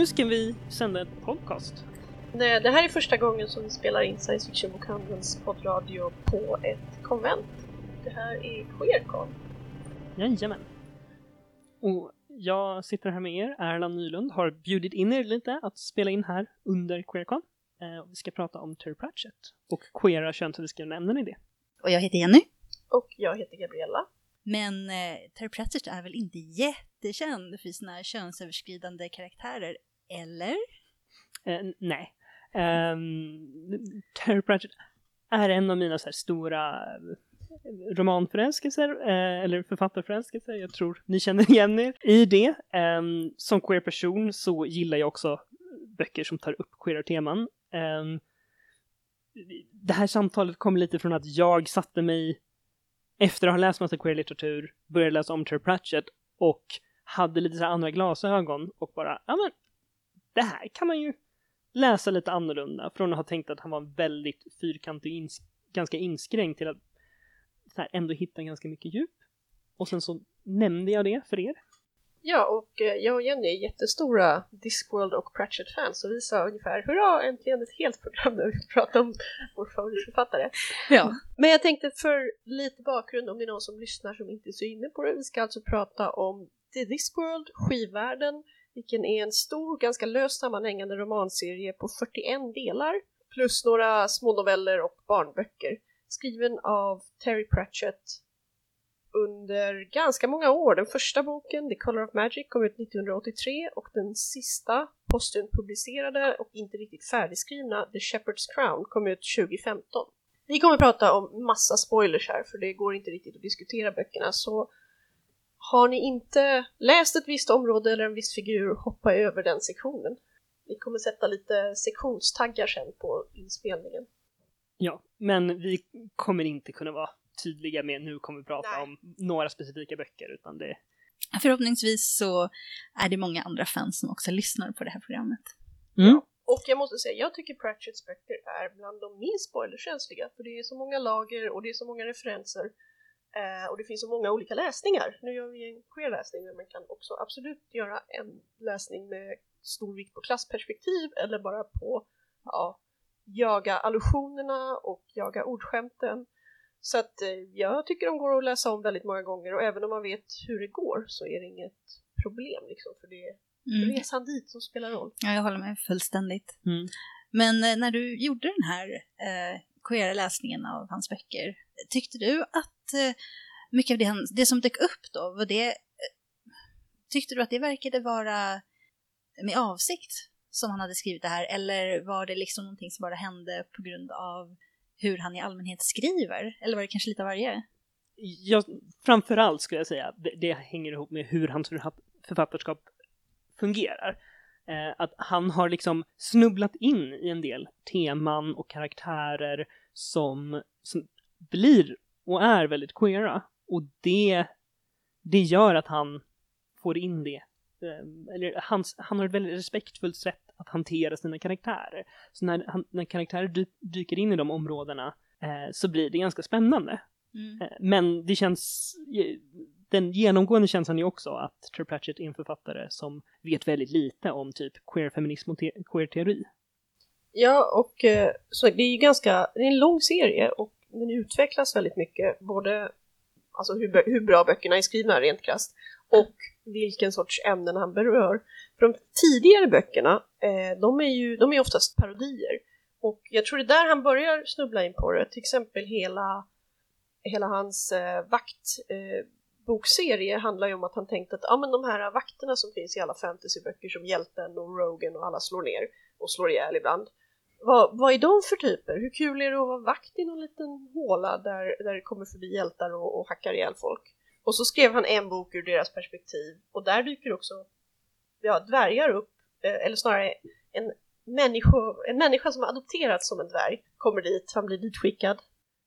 nu ska vi sända ett podcast. Nej, det här är första gången som vi spelar in Science Fiction-bokhandelns poddradio på ett konvent. Det här är Queercon. Jajamän. Och jag sitter här med er, Erland Nylund, har bjudit in er lite att spela in här under Queercon. Eh, vi ska prata om Terry Pratchett och queera könsöverskridande ämnen i det. Och jag heter Jenny. Och jag heter Gabriella. Men eh, Terry Pratchett är väl inte jättekänd för sina könsöverskridande karaktärer, eller? Uh, nej. Um, Terry Pratchett är en av mina så här, stora eh, romanförälskelser, eh, eller författarförälskelser, jag tror ni känner igen er i det. Um, som queer person så gillar jag också böcker som tar upp queera teman. Um, det här samtalet kom lite från att jag satte mig efter att ha läst massa queer-litteratur, började läsa om Terry Pratchett och hade lite så andra glasögon och bara, ja men, det här kan man ju läsa lite annorlunda från att ha tänkt att han var väldigt fyrkantig och ins ganska inskränkt till att så här, ändå hitta ganska mycket djup. Och sen så nämnde jag det för er. Ja, och eh, jag och Jenny är jättestora Discworld och Pratchett-fans så vi sa ungefär hurra, äntligen ett helt program där vi pratar om vår favoritförfattare. Ja. Men jag tänkte för lite bakgrund om det är någon som lyssnar som inte är så inne på det. Vi ska alltså prata om The Discworld, skivvärlden, vilken är en stor, ganska löst sammanhängande romanserie på 41 delar plus några små noveller och barnböcker skriven av Terry Pratchett under ganska många år. Den första boken, The Color of Magic, kom ut 1983 och den sista postumt publicerade och inte riktigt färdigskrivna The Shepherd's Crown kom ut 2015. Vi kommer prata om massa spoilers här för det går inte riktigt att diskutera böckerna så har ni inte läst ett visst område eller en viss figur, hoppa över den sektionen. Vi kommer sätta lite sektionstaggar sen på inspelningen. Ja, men vi kommer inte kunna vara tydliga med nu kommer vi prata Nej. om några specifika böcker utan det Förhoppningsvis så är det många andra fans som också lyssnar på det här programmet. Mm. Och jag måste säga, jag tycker Pratchetts böcker är bland de minst spoilerkänsliga för det är så många lager och det är så många referenser eh, och det finns så många olika läsningar. Nu gör vi en queer-läsning men man kan också absolut göra en läsning med stor vikt på klassperspektiv eller bara på ja, jaga allusionerna och jaga ordskämten. Så att eh, jag tycker de går att läsa om väldigt många gånger och även om man vet hur det går så är det inget problem liksom för det är Mm. resan dit som spelar roll. Ja, jag håller med fullständigt. Mm. Men eh, när du gjorde den här eh, queera läsningen av hans böcker, tyckte du att Eh, mycket av det, han, det som dök upp då, var det, eh, tyckte du att det verkade vara med avsikt som han hade skrivit det här, eller var det liksom någonting som bara hände på grund av hur han i allmänhet skriver? Eller var det kanske lite av varje? Ja, framförallt skulle jag säga, det, det hänger ihop med hur hans författarskap fungerar. Eh, att han har liksom snubblat in i en del teman och karaktärer som, som blir och är väldigt queera. Och det, det gör att han får in det. Eh, eller hans, han har ett väldigt respektfullt sätt att hantera sina karaktärer. Så när, han, när karaktärer dy, dyker in i de områdena eh, så blir det ganska spännande. Mm. Eh, Men det känns, den genomgående känslan är också att Terry Pratchett är en författare som vet väldigt lite om typ queer-feminism och te- queer-teori. Ja, och eh, så det är ju ganska, det är en lång serie och den utvecklas väldigt mycket, både alltså hur, hur bra böckerna är skrivna rent krasst och vilken sorts ämnen han berör. För de tidigare böckerna, eh, de är ju de är oftast parodier och jag tror det är där han börjar snubbla in på det, till exempel hela, hela hans eh, vaktbokserie eh, bokserie handlar ju om att han tänkte att ah, men de här vakterna som finns i alla fantasyböcker som hjälten och Rogan och alla slår ner och slår ihjäl ibland. Vad, vad är de för typer? Hur kul är det att vara vakt i någon liten håla där, där det kommer förbi hjältar och, och hackar ihjäl folk? Och så skrev han en bok ur deras perspektiv och där dyker också ja, dvärgar upp, eh, eller snarare en, människo, en människa som har adopterats som en dvärg kommer dit, han blir ditskickad.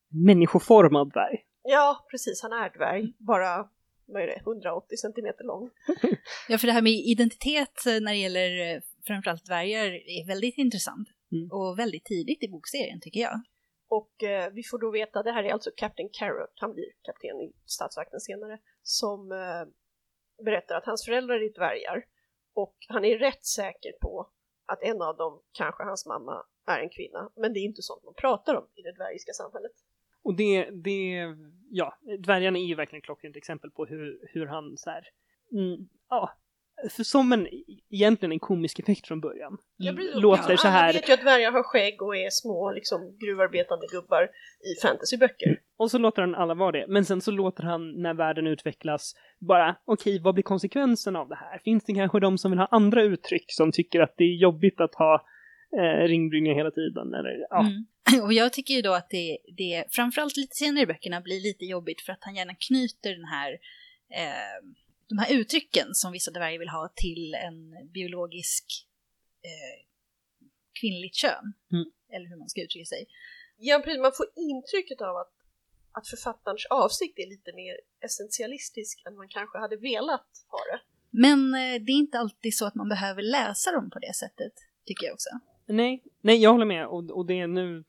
Människoformad dvärg. Ja, precis, han är dvärg, bara vad är det, 180 centimeter lång. Ja, för det här med identitet när det gäller eh, framförallt dvärgar är väldigt intressant. Mm. Och väldigt tidigt i bokserien tycker jag. Och eh, vi får då veta, det här är alltså Captain Carrot, han blir kapten i statsvakten senare, som eh, berättar att hans föräldrar är dvärgar och han är rätt säker på att en av dem, kanske hans mamma, är en kvinna. Men det är inte sånt man pratar om i det dvärgiska samhället. Och det, det, ja, dvärgarna är ju verkligen ett klockrent exempel på hur, hur han så här, mm, ja, för som en, egentligen en komisk effekt från början. Blir- Låter ja, så Alla här, vet ju att dvärgar har skägg och är små liksom, gruvarbetande gubbar i fantasyböcker. och så låter han alla vara det. Men sen så låter han, när världen utvecklas, bara, okej, vad blir konsekvensen av det här? Finns det kanske de som vill ha andra uttryck, som tycker att det är jobbigt att ha eh, ringbrynja hela tiden? Eller, ja. Mm. Och jag tycker ju då att det, det framförallt lite senare i böckerna blir lite jobbigt för att han gärna knyter den här eh, de här uttrycken som vissa dvärgar vill ha till en biologisk eh, kvinnligt kön. Mm. Eller hur man ska uttrycka sig. Ja, precis. Man får intrycket av att, att författarens avsikt är lite mer essentialistisk än man kanske hade velat ha det. Men eh, det är inte alltid så att man behöver läsa dem på det sättet, tycker jag också. Nej, nej, jag håller med. Och, och det är nu,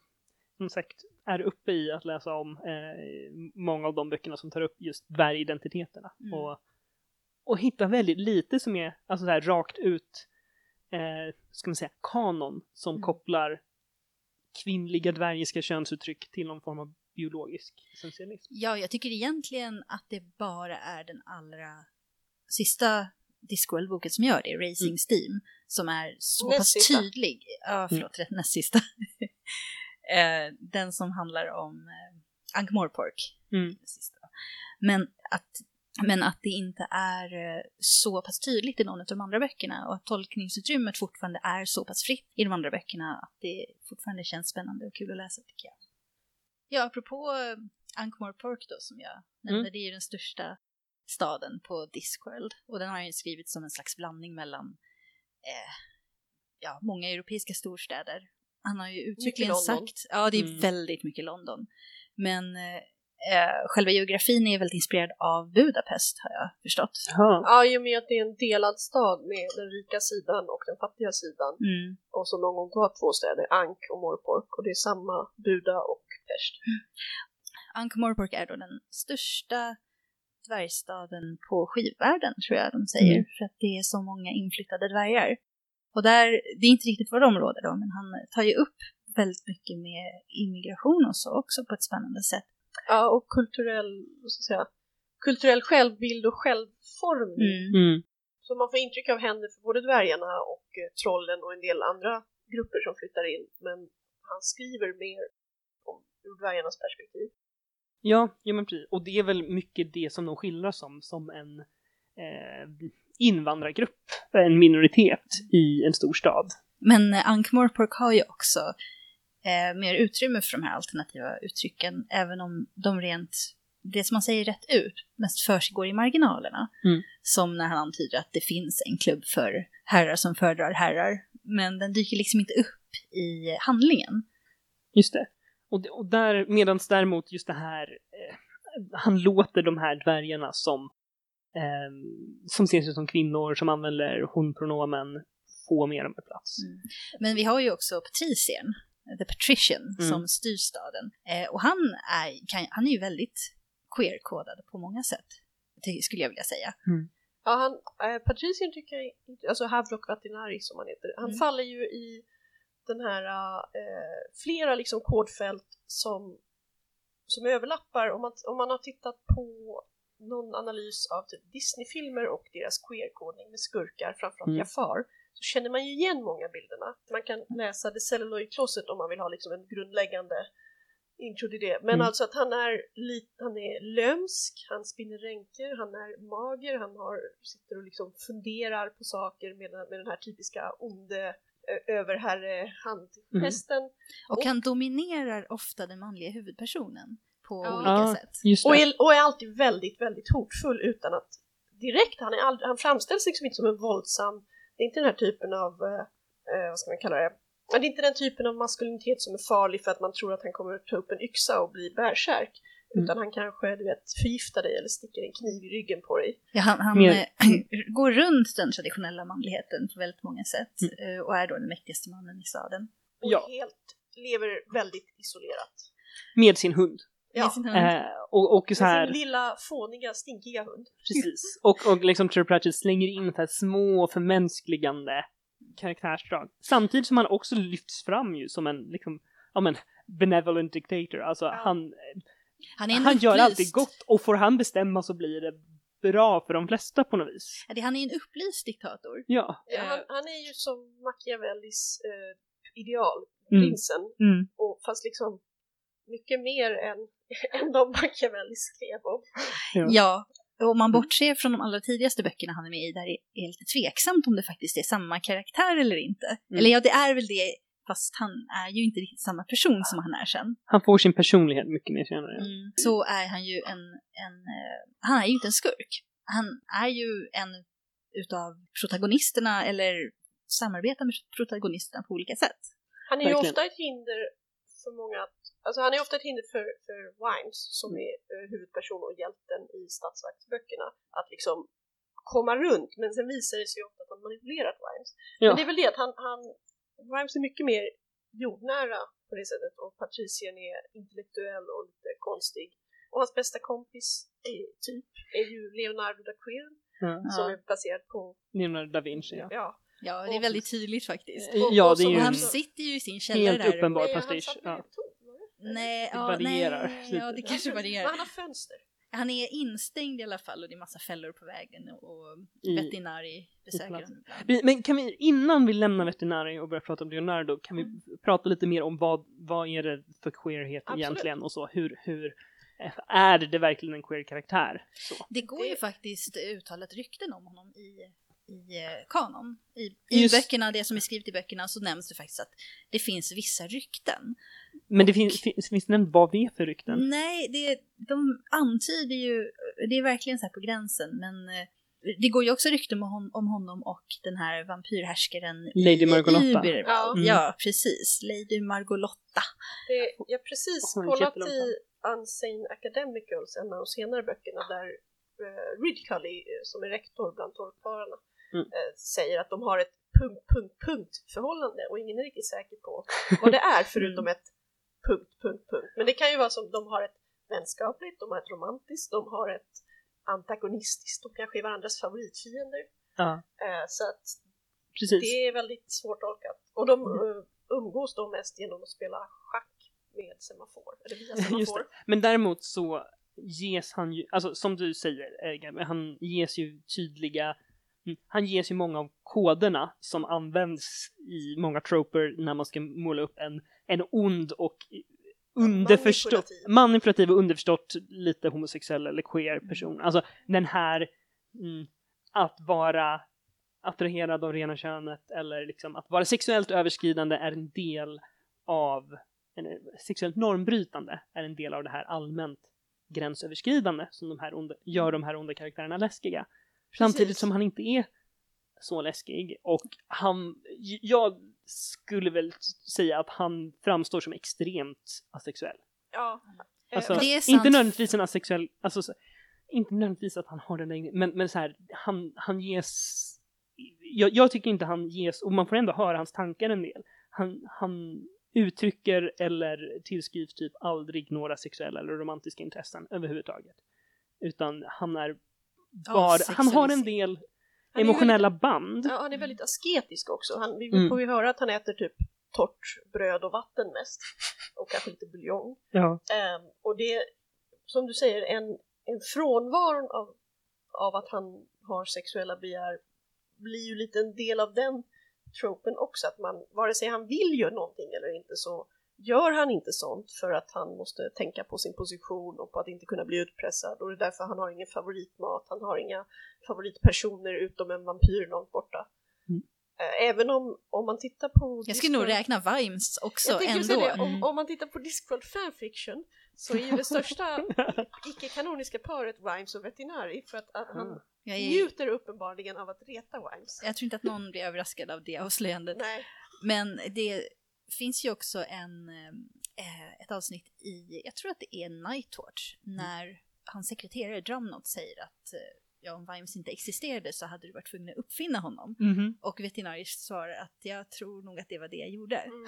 som sagt, är uppe i att läsa om eh, många av de böckerna som tar upp just dvärgidentiteterna. Mm. Och, och hitta väldigt lite som är alltså så här, rakt ut, eh, ska man säga, kanon som Mm. kopplar kvinnliga dvärgiska könsuttryck till någon form av biologisk essentialism. Ja, jag tycker egentligen att det bara är den allra sista Discworld-boken som gör det, Racing Mm. Steam, som är så Näst pass sista. tydlig. Ja, förlåt, mm. näst sista. Eh, den som handlar om eh, Ankh-Morpork. Mm. Men att, men att det inte är eh, så pass tydligt i någon av de andra böckerna och att tolkningsutrymmet fortfarande är så pass fritt i de andra böckerna att det fortfarande känns spännande och kul att läsa tycker jag. Ja, apropå eh, Ankh-Morpork då som jag nämnde, Mm. det är ju den största staden på Discworld och den har ju skrivits som en slags blandning mellan eh, ja, många europeiska storstäder. Han har ju uttryckligen sagt, ja det är Mm. väldigt mycket London. Men eh, eh, själva geografin är väldigt inspirerad av Budapest har jag förstått. Ja. Ja, i och med att det är en delad stad med den rika sidan och den fattiga sidan. Mm. Och som någon gång var två städer, Ank och Morpork. Och det är samma Buda och Pest. Ankh-Morpork är då den största dvärgstaden på skivvärlden tror jag de säger. Mm. För att det är så många inflyttade dvärgar. Och där, det är inte riktigt vårt område då, men han tar ju upp väldigt mycket med immigration och så också på ett spännande sätt. Ja, och kulturell, vad ska jag säga, kulturell självbild och självformning. Mm. Mm. Så man får intryck av henne för både dvärgarna och eh, trollen och en del andra grupper som flyttar in. Men han skriver mer om ur dvärgarnas perspektiv. Ja, ja men precis. Och det är väl mycket det som de skildrar som, som en eh, invandrargrupp, en minoritet i en stor stad. Men eh, Ankh-Morpork har ju också eh, mer utrymme för de här alternativa uttrycken, även om de rent, det som man säger rätt ut, mest försiggår i marginalerna. Mm. Som när han antyder att det finns en klubb för herrar som föredrar herrar, men den dyker liksom inte upp i handlingen. Just det. Och, och där, medans däremot just det här, eh, han låter de här dvärgarna som, eh, som ser sig som kvinnor, som använder hon-pronomen, få mer av en plats. Mm. Men vi har ju också Patricien, The Patrician, Mm. som styr staden. Eh, och han är, kan, han är ju väldigt queer-kodad på många sätt, skulle jag vilja säga. Ja, han, eh, Patricien tycker jag inte, alltså Havrock Vatinari som han heter, han Mm. faller ju i den här, eh, flera liksom kodfält som, som överlappar. Om man, om man har tittat på någon analys av typ Disney-filmer och deras queer-kodning med skurkar, framförallt Mm. Jafar, så känner man ju igen många bilderna. Man kan läsa The Celluloid Closet om man vill ha liksom en grundläggande intro till det. Men Mm. alltså att han är, lit, han är lömsk, han spinner ränker, han är mager, han har, sitter och liksom funderar på saker med, den- med den här typiska onde överherre handgesten. Och Och- han dominerar ofta den manliga huvudpersonen på Ja. olika Ja. sätt. Och är, och är alltid väldigt, väldigt hotfull utan att direkt, han, är aldrig, han framställs liksom inte som en våldsam, det är inte den här typen av, eh, eh, vad ska man kalla det, det är inte den typen av maskulinitet som är farlig för att man tror att han kommer ta upp en yxa och bli bärsärk. Mm. Utan han kanske, du vet, förgiftar dig eller sticker en kniv i ryggen på dig. Ja, han han eh, går runt den traditionella manligheten på väldigt många sätt Mm. eh, och är då den mäktigaste mannen i staden. Och Ja. helt, lever väldigt isolerat. Med sin hund. Ja. Eh, och, och så här, sin lilla fåniga stinkiga hund. precis. Och, och liksom Terry Pratchett slänger in så här små förmänskligande karaktärsdrag. Samtidigt som han också lyfts fram ju som en, liksom, ja men, benevolent dictator. Alltså Ja. han, Han, är han gör alltid gott och får han bestämma så blir det bra för de flesta på något vis. Ja, det- Han är en upplyst diktator. Ja. Ja, han, han är ju som Machiavellis eh, ideal, Mm. prinsen, Mm. och fast liksom mycket mer än, än de Machiavelli skrev om. Ja. Ja, och om man bortser från de allra tidigaste böckerna han är med i, där det är lite tveksamt om det faktiskt är samma karaktär eller inte. Mm. Eller ja, det är väl det, fast han är ju inte riktigt samma person som han är sen. Han får sin personlighet mycket mer senare. Mm. Så är han ju en, en eh, han är ju inte en skurk. Han är ju en utav protagonisterna eller samarbetar med protagonisterna på olika sätt. Han är ju Verkligen. ofta ett hinder för många, att- alltså han är ofta ett hinder för, för Wimes, som Mm. är eh, huvudperson och hjälten i statsvaktsböckerna, att liksom komma runt, men sen visar det sig ofta att han manipulerat Wimes. Ja. Men det är väl det att han, han Wimes är mycket mer jordnära på det sättet och Patricien är intellektuell och lite konstig. Och hans bästa kompis är, typ är ju Leonardo da Quirn Ja. som Ja. är baserad på, Leonardo da Vinci, ja. ja, Ja, det är väldigt tydligt faktiskt. Eh, Och- Ja, och det är som ju han sitter ju i sin källare helt där. uppenbar pastisch. satt med Ja. Nej, Det ja, varierar nej, lite. ja, det kanske Men varierar. han har fönster. Han är instängd i alla fall och det är massa fällor på vägen och I- veterinari besöker honom ibland. Vi- Men kan vi, innan vi lämnar veterinari och börjar prata om Leonardo, kan vi Mm. prata lite mer om vad, vad är det för queerhet Absolut. egentligen och så? Hur, hur eh, är det verkligen en queer-karaktär? Så. Det går ju Det- faktiskt uttalat rykten om honom i, i eh, kanon. I, i Just- böckerna, det som är skrivet i böckerna, så nämns det faktiskt att det finns vissa rykten. Men det finns, finns, nämnt vad det är för rykten? Nej, det, de antyder ju, det är verkligen så här på gränsen, men eh, det går ju också rykten om, hon, om honom och den här vampyrhärskaren Lady Margolotta. Ja. Mm. ja, precis. Lady Margolotta. Det, jag har precis kollat i Unsane Academicals, en av de senare böckerna, där uh, Ridcully, eh, som är rektor bland torkfararna, Mm. eh, säger att de har ett punkt, punkt, punkt förhållande och ingen är riktigt säker på vad det är förutom ett punkt, punkt, punkt. Men det kan ju vara som de har ett vänskapligt, de har ett romantiskt, de har ett antagonistiskt, de kanske är varandras favoritfiender. Ja, Eh, så att precis. det är väldigt svårtolkat. Och de eh, umgås då mest genom att spela schack med semafor, eller via semafor. Men däremot så ges han ju, alltså som du säger, han ges ju tydliga mm, han ges ju många av koderna som används i många troper när man ska måla upp en, en ond och underförstått, Manipulativ. manipulativ och underförstått lite homosexuell eller queer Mm. person. Alltså den här mm, att vara attraherad av rena könet eller liksom att vara sexuellt överskridande är en del av, eller sexuellt normbrytande är en del av det här allmänt gränsöverskridande som de här onda, gör de här onda karaktärerna läskiga. Samtidigt som han inte är så läskig och han, jag skulle väl säga att han framstår som extremt asexuell. Ja. Eh, Alltså, Det är sant. inte nödvändigtvis en asexuell, alltså så, inte nödvändigtvis att han har den längden, men, men så här, han, han ges, jag, jag tycker inte han ges, och man får ändå höra hans tankar en del. Han, han uttrycker eller tillskrivs typ aldrig några sexuella eller romantiska intressen överhuvudtaget. Utan han är bara, han har en del Han emotionella band. Ja, han är väldigt asketisk också. Han, vi Mm. får ju höra att han äter typ torrt bröd och vatten mest. Och kanske lite buljong. Ja. Ehm, och det, som du säger, en, en frånvaron av, av att han har sexuella begär blir ju lite en del av den tropen också. Att man, vare sig han vill göra någonting eller inte så gör han inte sånt för att han måste tänka på sin position och på att inte kunna bli utpressad. Och det är därför han har ingen favoritmat, han har inga favoritpersoner utom en vampyr långt borta. Mm. Eh, Även om, om man tittar på... Jag skulle nog räkna Vimes också ändå. det, om, Mm. om man tittar på Discworld fanfiction så är ju det största icke-kanoniska paret Wimes och Vetinari för att, att han Ah. Jag, är, njuter uppenbarligen av att reta Wimes. jag tror inte att någon blir överraskad av det avslöjandet. Nej, Men det finns ju också en, eh, ett avsnitt i, jag tror att det är Nightwatch, när hans sekreterare Drumnot säger att eh, ja, om Vimes inte existerade så hade du varit tvungen att uppfinna honom. Mhm. Och Vetinarius svarar att jag tror nog att det var det jag gjorde. mm.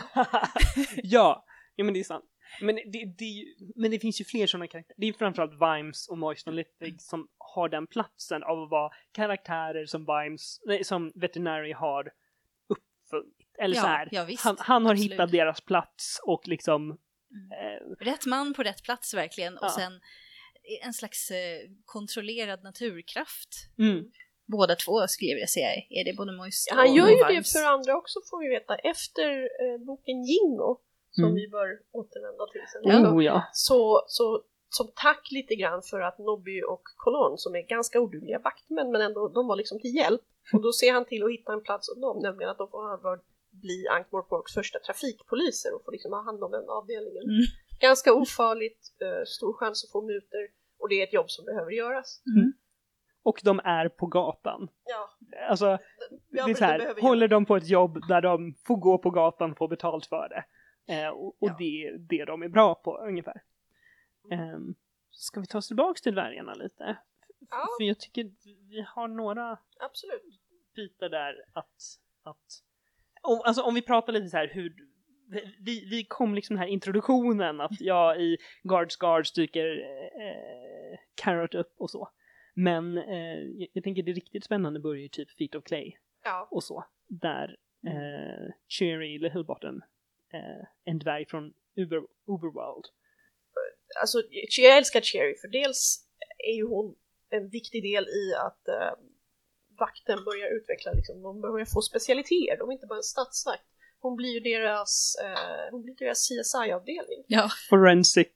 ja, ja men det är sant. Men det, det, men det finns ju fler sådana karaktärer. Det är framförallt Vimes och Moist and Litwig som har den platsen av att vara karaktärer som Vimes, nej, som Veterinary har uppfunnit. Eller Ja, så här, ja, visst. han, han har Absolut. hittat deras plats och liksom Mm. eh, Rätt man på rätt plats verkligen och Ja. sen en slags eh, kontrollerad naturkraft. mm, Båda två skulle jag vilja säga är det både Moist och Han gör ju det för andra också får vi veta. Efter eh, boken Jingo, som Mm. vi bör återvända till sen. oh ja. Så, så som tack lite grann för att Nobby och Colon som är ganska odugliga vaktmän men ändå de var liksom till hjälp. Och då ser han till att hitta en plats åt dem, nämligen att de får bli Ankh-Morporks första trafikpoliser och får liksom ha hand om den avdelningen. Mm. Ganska ofarligt, eh, stor chans att få muter och det är ett jobb som behöver göras. Och de är på gatan. Ja, Alltså, ja, det är så här, behöver håller de på ett jobb där de får gå på gatan och få betalt för det. Eh, och och Ja. det är det de är bra på ungefär. Um, ska vi ta oss tillbaks till dvärgarna lite? Ja. För jag tycker vi har några Absolut. bitar där att, att om, alltså om vi pratar lite så här hur vi, vi kom liksom den här introduktionen att ja i Guards Guards dyker eh, Carrot upp och så. Men eh, jag, jag tänker det riktigt spännande börjar ju typ Feet of Clay Ja. och så. Där eh, Cherry Littlebottom, eh, en dvärg från Uber, Uberworld. alltså jag älskar Cherry för dels är ju hon en viktig del i att eh, vakten börjar utveckla, liksom, de börjar få specialiteter, de är inte bara en stadsvakt. Hon blir ju deras, eh, hon blir deras CSI-avdelning. Ja, Forensic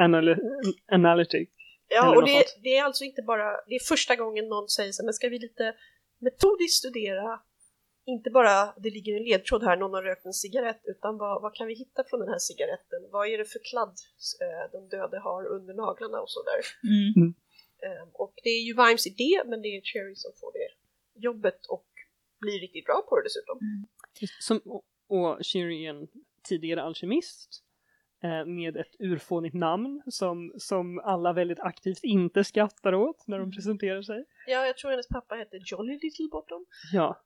Anal- Analytic. Ja, och det, det är alltså inte bara, det är första gången någon säger så här, men ska vi lite metodiskt studera, inte bara det ligger en ledtråd här, någon har rökt en cigarett, utan vad, vad kan vi hitta från den här cigaretten? Vad är det för kladd eh, den döde har under naglarna och sådär? mm. Eh, och det är ju Vimes idé, men det är Cherry som får det jobbet och blir riktigt bra på det dessutom. Som, och, och en tidigare alkemist eh, med ett urfånigt namn som, som alla väldigt aktivt inte skrattar åt när de presenterar sig. Ja, jag tror hennes pappa hette Jolly Little Bottom. Ja,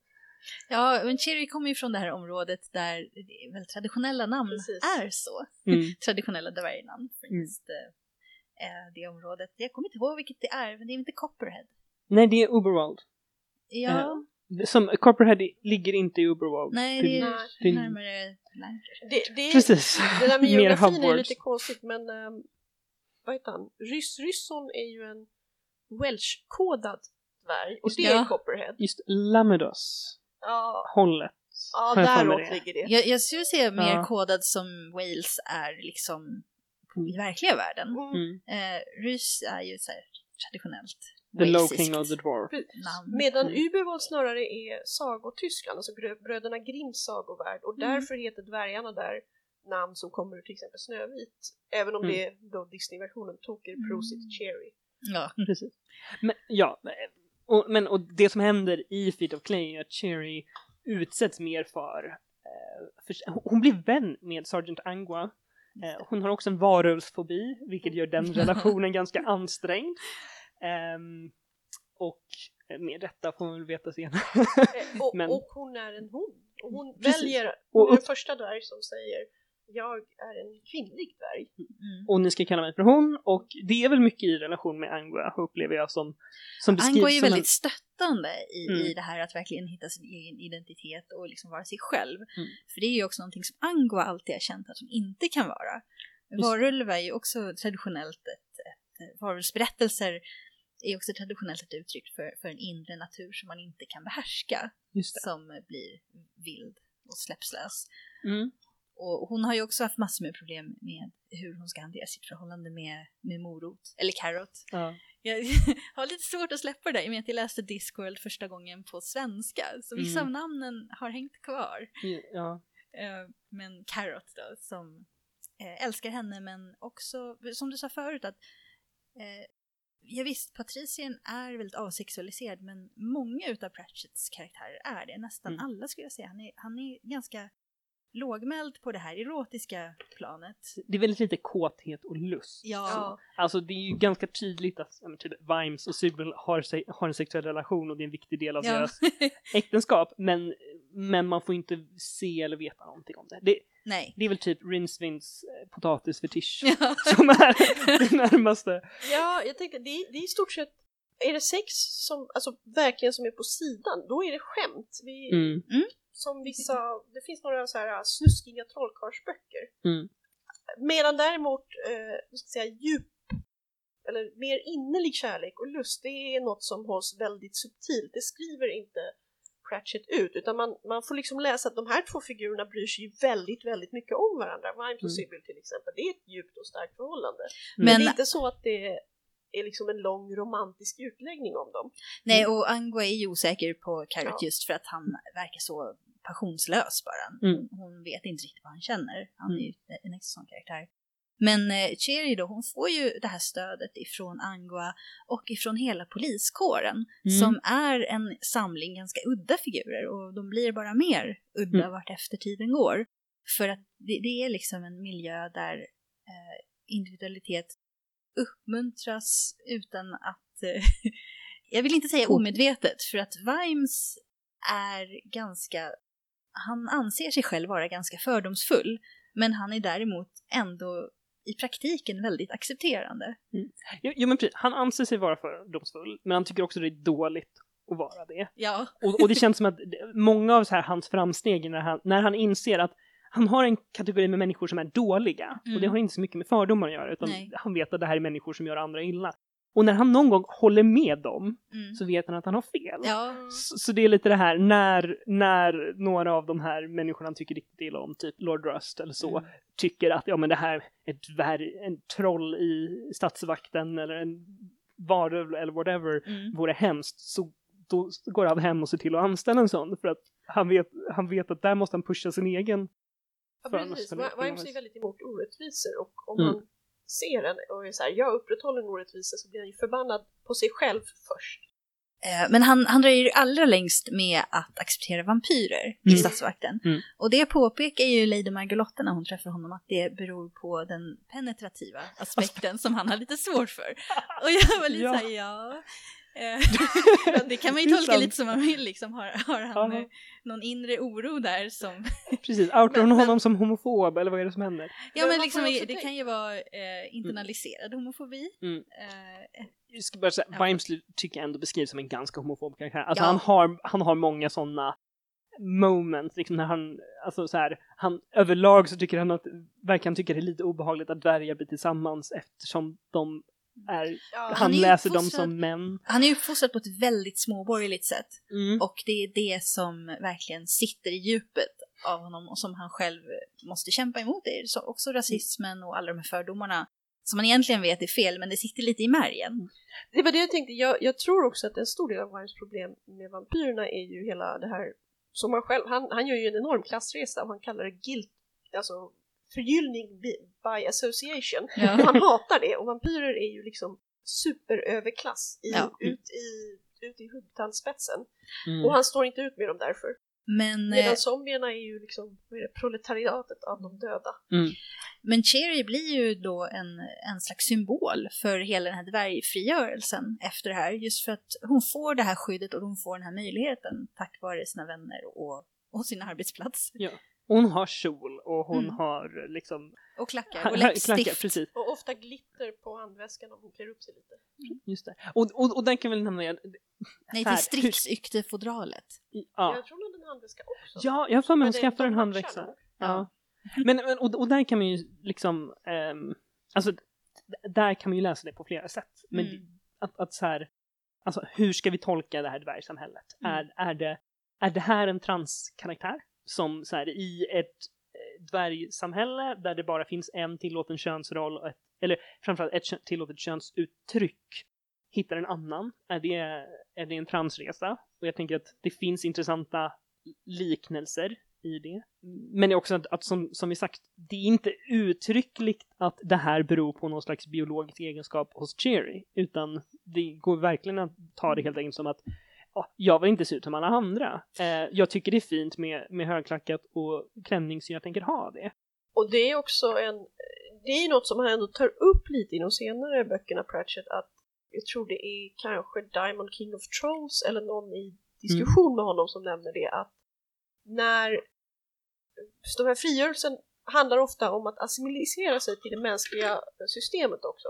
ja men Cherry kommer ju från det här området där det är väl traditionella namn Precis. är så. mm. Traditionella dvärgnamn för Mm. just eh, eh, det området. Jag kommer inte ihåg vilket det är, men det är inte Copperhead. Nej det är Uberworld. Ja, Som, Copperhead ligger inte i Uberworld. nej det är det- närmare Lancashire. Det, det, Precis. Det där med Mer geografin är lite konstigt men um, vad heter han? Rys Rysson är ju en Welsh-kodad dvärg och Just det är Copperhead. Just Lamedos Ja, hållet. ja däråt det. ligger det. Jag, jag skulle säga mer Ja. kodad som Wales är liksom i verkliga världen. Mm. Mm. Eh, Rys är ju så här traditionellt The Low King of the Dwarf. Medan Mm. Uberwald snarare är sagotyskland, alltså bröderna Grimms sagovärld och Mm. därför heter dvärgarna där namn som kommer ur till exempel Snövit. Även om Mm. det är då Disney-versionen Toker, Mm. Prosit, Cherry. Ja. Precis. Men ja, och, men och det som händer i Feet of Clay är att Cherry utsätts mer för, eh, för hon blir vän med Sergeant Angua. Eh, hon har också en varulvsfobi, vilket gör den relationen ganska ansträngd. Ehm, och med detta får man väl veta senare. Eh, och, Men- och hon är en hon. Och hon Precis. väljer, hon är den första dvärg som säger jag är en kvinnlig dvärg. Mm. och ni ska kalla mig för hon, och det är väl mycket i relation med Angua, upplever jag som, som beskrivs Ango är ju som väldigt stöttande i, Mm. i det här att verkligen hitta sin egen identitet och liksom vara sig själv. Mm. För det är ju också någonting som Ango alltid har känt att hon inte kan vara. Varulv är ju också traditionellt ett, ett varulvsberättelser är också traditionellt ett uttryck för, för en inre natur som man inte kan behärska, som blir vild och släppslös. Mm. Och hon har ju också haft massor med problem med hur hon ska hantera sitt förhållande med, med morot, eller carrot. Ja. Jag har lite svårt att släppa det där i och med att jag läste Discworld första gången på svenska. Så vissa Mm. av namnen har hängt kvar. Ja. Eh, Men Carrot då, som eh, älskar henne men också, som du sa förut, att eh, ja visst, Patricien är väldigt avsexualiserad men många utav Pratchetts karaktärer är det. Nästan Mm. alla skulle jag säga. Han är, han är ganska lågmäld på det här erotiska planet. Det är väldigt lite kåthet och lust. Ja, Alltså det är ju ganska tydligt att men typ, Vimes och Sybil har, har en sexuell relation och det är en viktig del av ja. deras äktenskap. Men, men man får inte se eller veta någonting om det. det. Nej. Det är väl typ Rinsvins eh, potatisfetisch Ja. som är det närmaste. Ja, jag tänkte det, är- det är i stort sett är det sex som, alltså verkligen som är på sidan, då är det skämt. Vi, Mm. Som vissa, det finns några så här snuskiga trollkarlsböcker. Mm. Medan däremot, eh, ska säga, djup eller mer innerlig kärlek och lust, det är något som hålls väldigt subtilt. Det skriver inte Pratchett ut, utan man, man får liksom läsa att de här två figurerna bryr sig väldigt, väldigt mycket om varandra. Vimes och Mm. Till exempel, det är ett djupt och starkt förhållande. Men- Men det är inte så att det är liksom en lång romantisk utläggning om dem. Nej, och Angua är ju osäker på Carrot Ja. just för att han verkar så passionslös bara. Mm. Hon vet inte riktigt vad han känner. Han är ju en extra sån karaktär. Men eh, Cherry då, hon får ju det här stödet ifrån Angua och ifrån hela poliskåren Mm. som är en samling ganska udda figurer och de blir bara mer udda Mm. vart efter tiden går. För att det, det är liksom en miljö där eh, individualitet uppmuntras utan att eh, jag vill inte säga omedvetet för att Vimes är ganska han anser sig själv vara ganska fördomsfull men han är däremot ändå i praktiken väldigt accepterande. Jo, jo men precis, han anser sig vara fördomsfull, men han tycker också det är dåligt att vara det. Ja. Och, och det känns som att många av så här, hans framsteg när han, när han inser att han har en kategori med människor som är dåliga och det Mm. har inte så mycket med fördomar att göra utan Nej. han vet att det här är människor som gör andra illa. Och när han någon gång håller med dem Mm. så vet han att han har fel. Ja, Så, så det är lite det här när, när några av de här människorna han tycker riktigt illa om, typ Lord Rust eller så, Mm. tycker att ja men det här är ett dvärg, en troll i statsvakten eller en varulv eller whatever mm. vore hemskt så då går han hem och ser till att anställa en sån för att han vet, han vet att där måste han pusha sin egen Ja, precis. Vimes är väldigt emot orättvisor och om Mm. man ser en och är så här, jag upprätthåller en orättvisa så blir han ju förbannad på sig själv först. Eh, Men han, han dröjer ju allra längst med att acceptera vampyrer i Mm. statsvakten. Mm. Och det påpekar ju Lady Margalotta när hon träffar honom att det beror på den penetrativa aspekten som han har lite svårt för. Och jag var lite Ja. såhär, ja. Eh, det kan man ju tolka lite som man vill liksom. Har, har han Ja. eh, någon inre oro där som... Precis, outar hon honom som homofob eller vad är det som händer? Ja Men men liksom, det kan ju vara eh, internaliserad homofobi. Mm. Eh, Jag ska bara säga, Ja. Vimes tycker jag ändå beskrivs som en ganska homofob karaktär. Alltså Ja. han, har, han har många sådana moments, liksom när han, alltså så här, han överlag så tycker han att, verkar han tycka det är lite obehagligt att dvärgar blir tillsammans eftersom de är, Ja, han, läser dem som män. han är uppfostrad på ett väldigt småborgerligt sätt. Mm. Och det är det som verkligen sitter i djupet av honom och som han själv måste kämpa emot. Det är så också rasismen och alla de här fördomarna som man egentligen vet är fel, men det sitter lite i märgen. Det var det jag tänkte, jag, jag tror också att en stor del av Vimes problem med vampyrerna är ju hela det här som han själv, han, han gör ju en enorm klassresa och han kallar det guilt, alltså förgyllning by, association. Och han hatar det och vampyrer är ju liksom superöverklass i, Ja. ut, i, ut i huggtandspetsen. Mm. Och han står inte ut med dem därför. Men, Medan eh, zombierna är ju liksom är det, proletariatet av de döda. men Cherry blir ju då en, en slags symbol för hela den här dvärgfrigörelsen efter det här. Just för att hon får det här skyddet och hon får den här möjligheten tack vare sina vänner och, och sin arbetsplats. Hon har kjol och hon Mm. har liksom Och klackar och läppstift. klackar, precis. Och ofta glitter på handväskan om hon klär upp sig lite. Just det. Och, och, och den kan vi väl nämna igen. Nej, till Strixyktefodralet. Ja, Jag tror hon hade en handväska också. ja jag har för mig Men att det- skaffa de en handväxa. nog. Ja. Men, men och, och där kan man ju liksom, ehm, alltså där kan man ju läsa det på flera sätt. Men Mm. att, att så här, alltså hur ska vi tolka det här dvärgsamhället? Mm. Är, är, det, är det här en transkaraktär som så här i ett eh, dvärgsamhälle där det bara finns en tillåten könsroll, och ett, eller framförallt ett tillåtet könsuttryck, hittar en annan? Är det, är det en transresa? Och jag tänker att det finns intressanta liknelser i det. Men det är också att, att som, som vi sagt, det är inte uttryckligt att det här beror på någon slags biologisk egenskap hos Cherry, utan det går verkligen att ta det helt enkelt som att jag vill inte se ut som alla andra. Eh, jag tycker det är fint med, med högklackat och klänning så jag tänker ha det. Och det är också en, det är något som han ändå tar upp lite i de senare böckerna Pratchett att jag tror det är kanske Diamond King of Trolls eller någon i diskussion med honom som nämner det att när de här frigörelsen handlar ofta om att assimilisera sig till det mänskliga systemet också.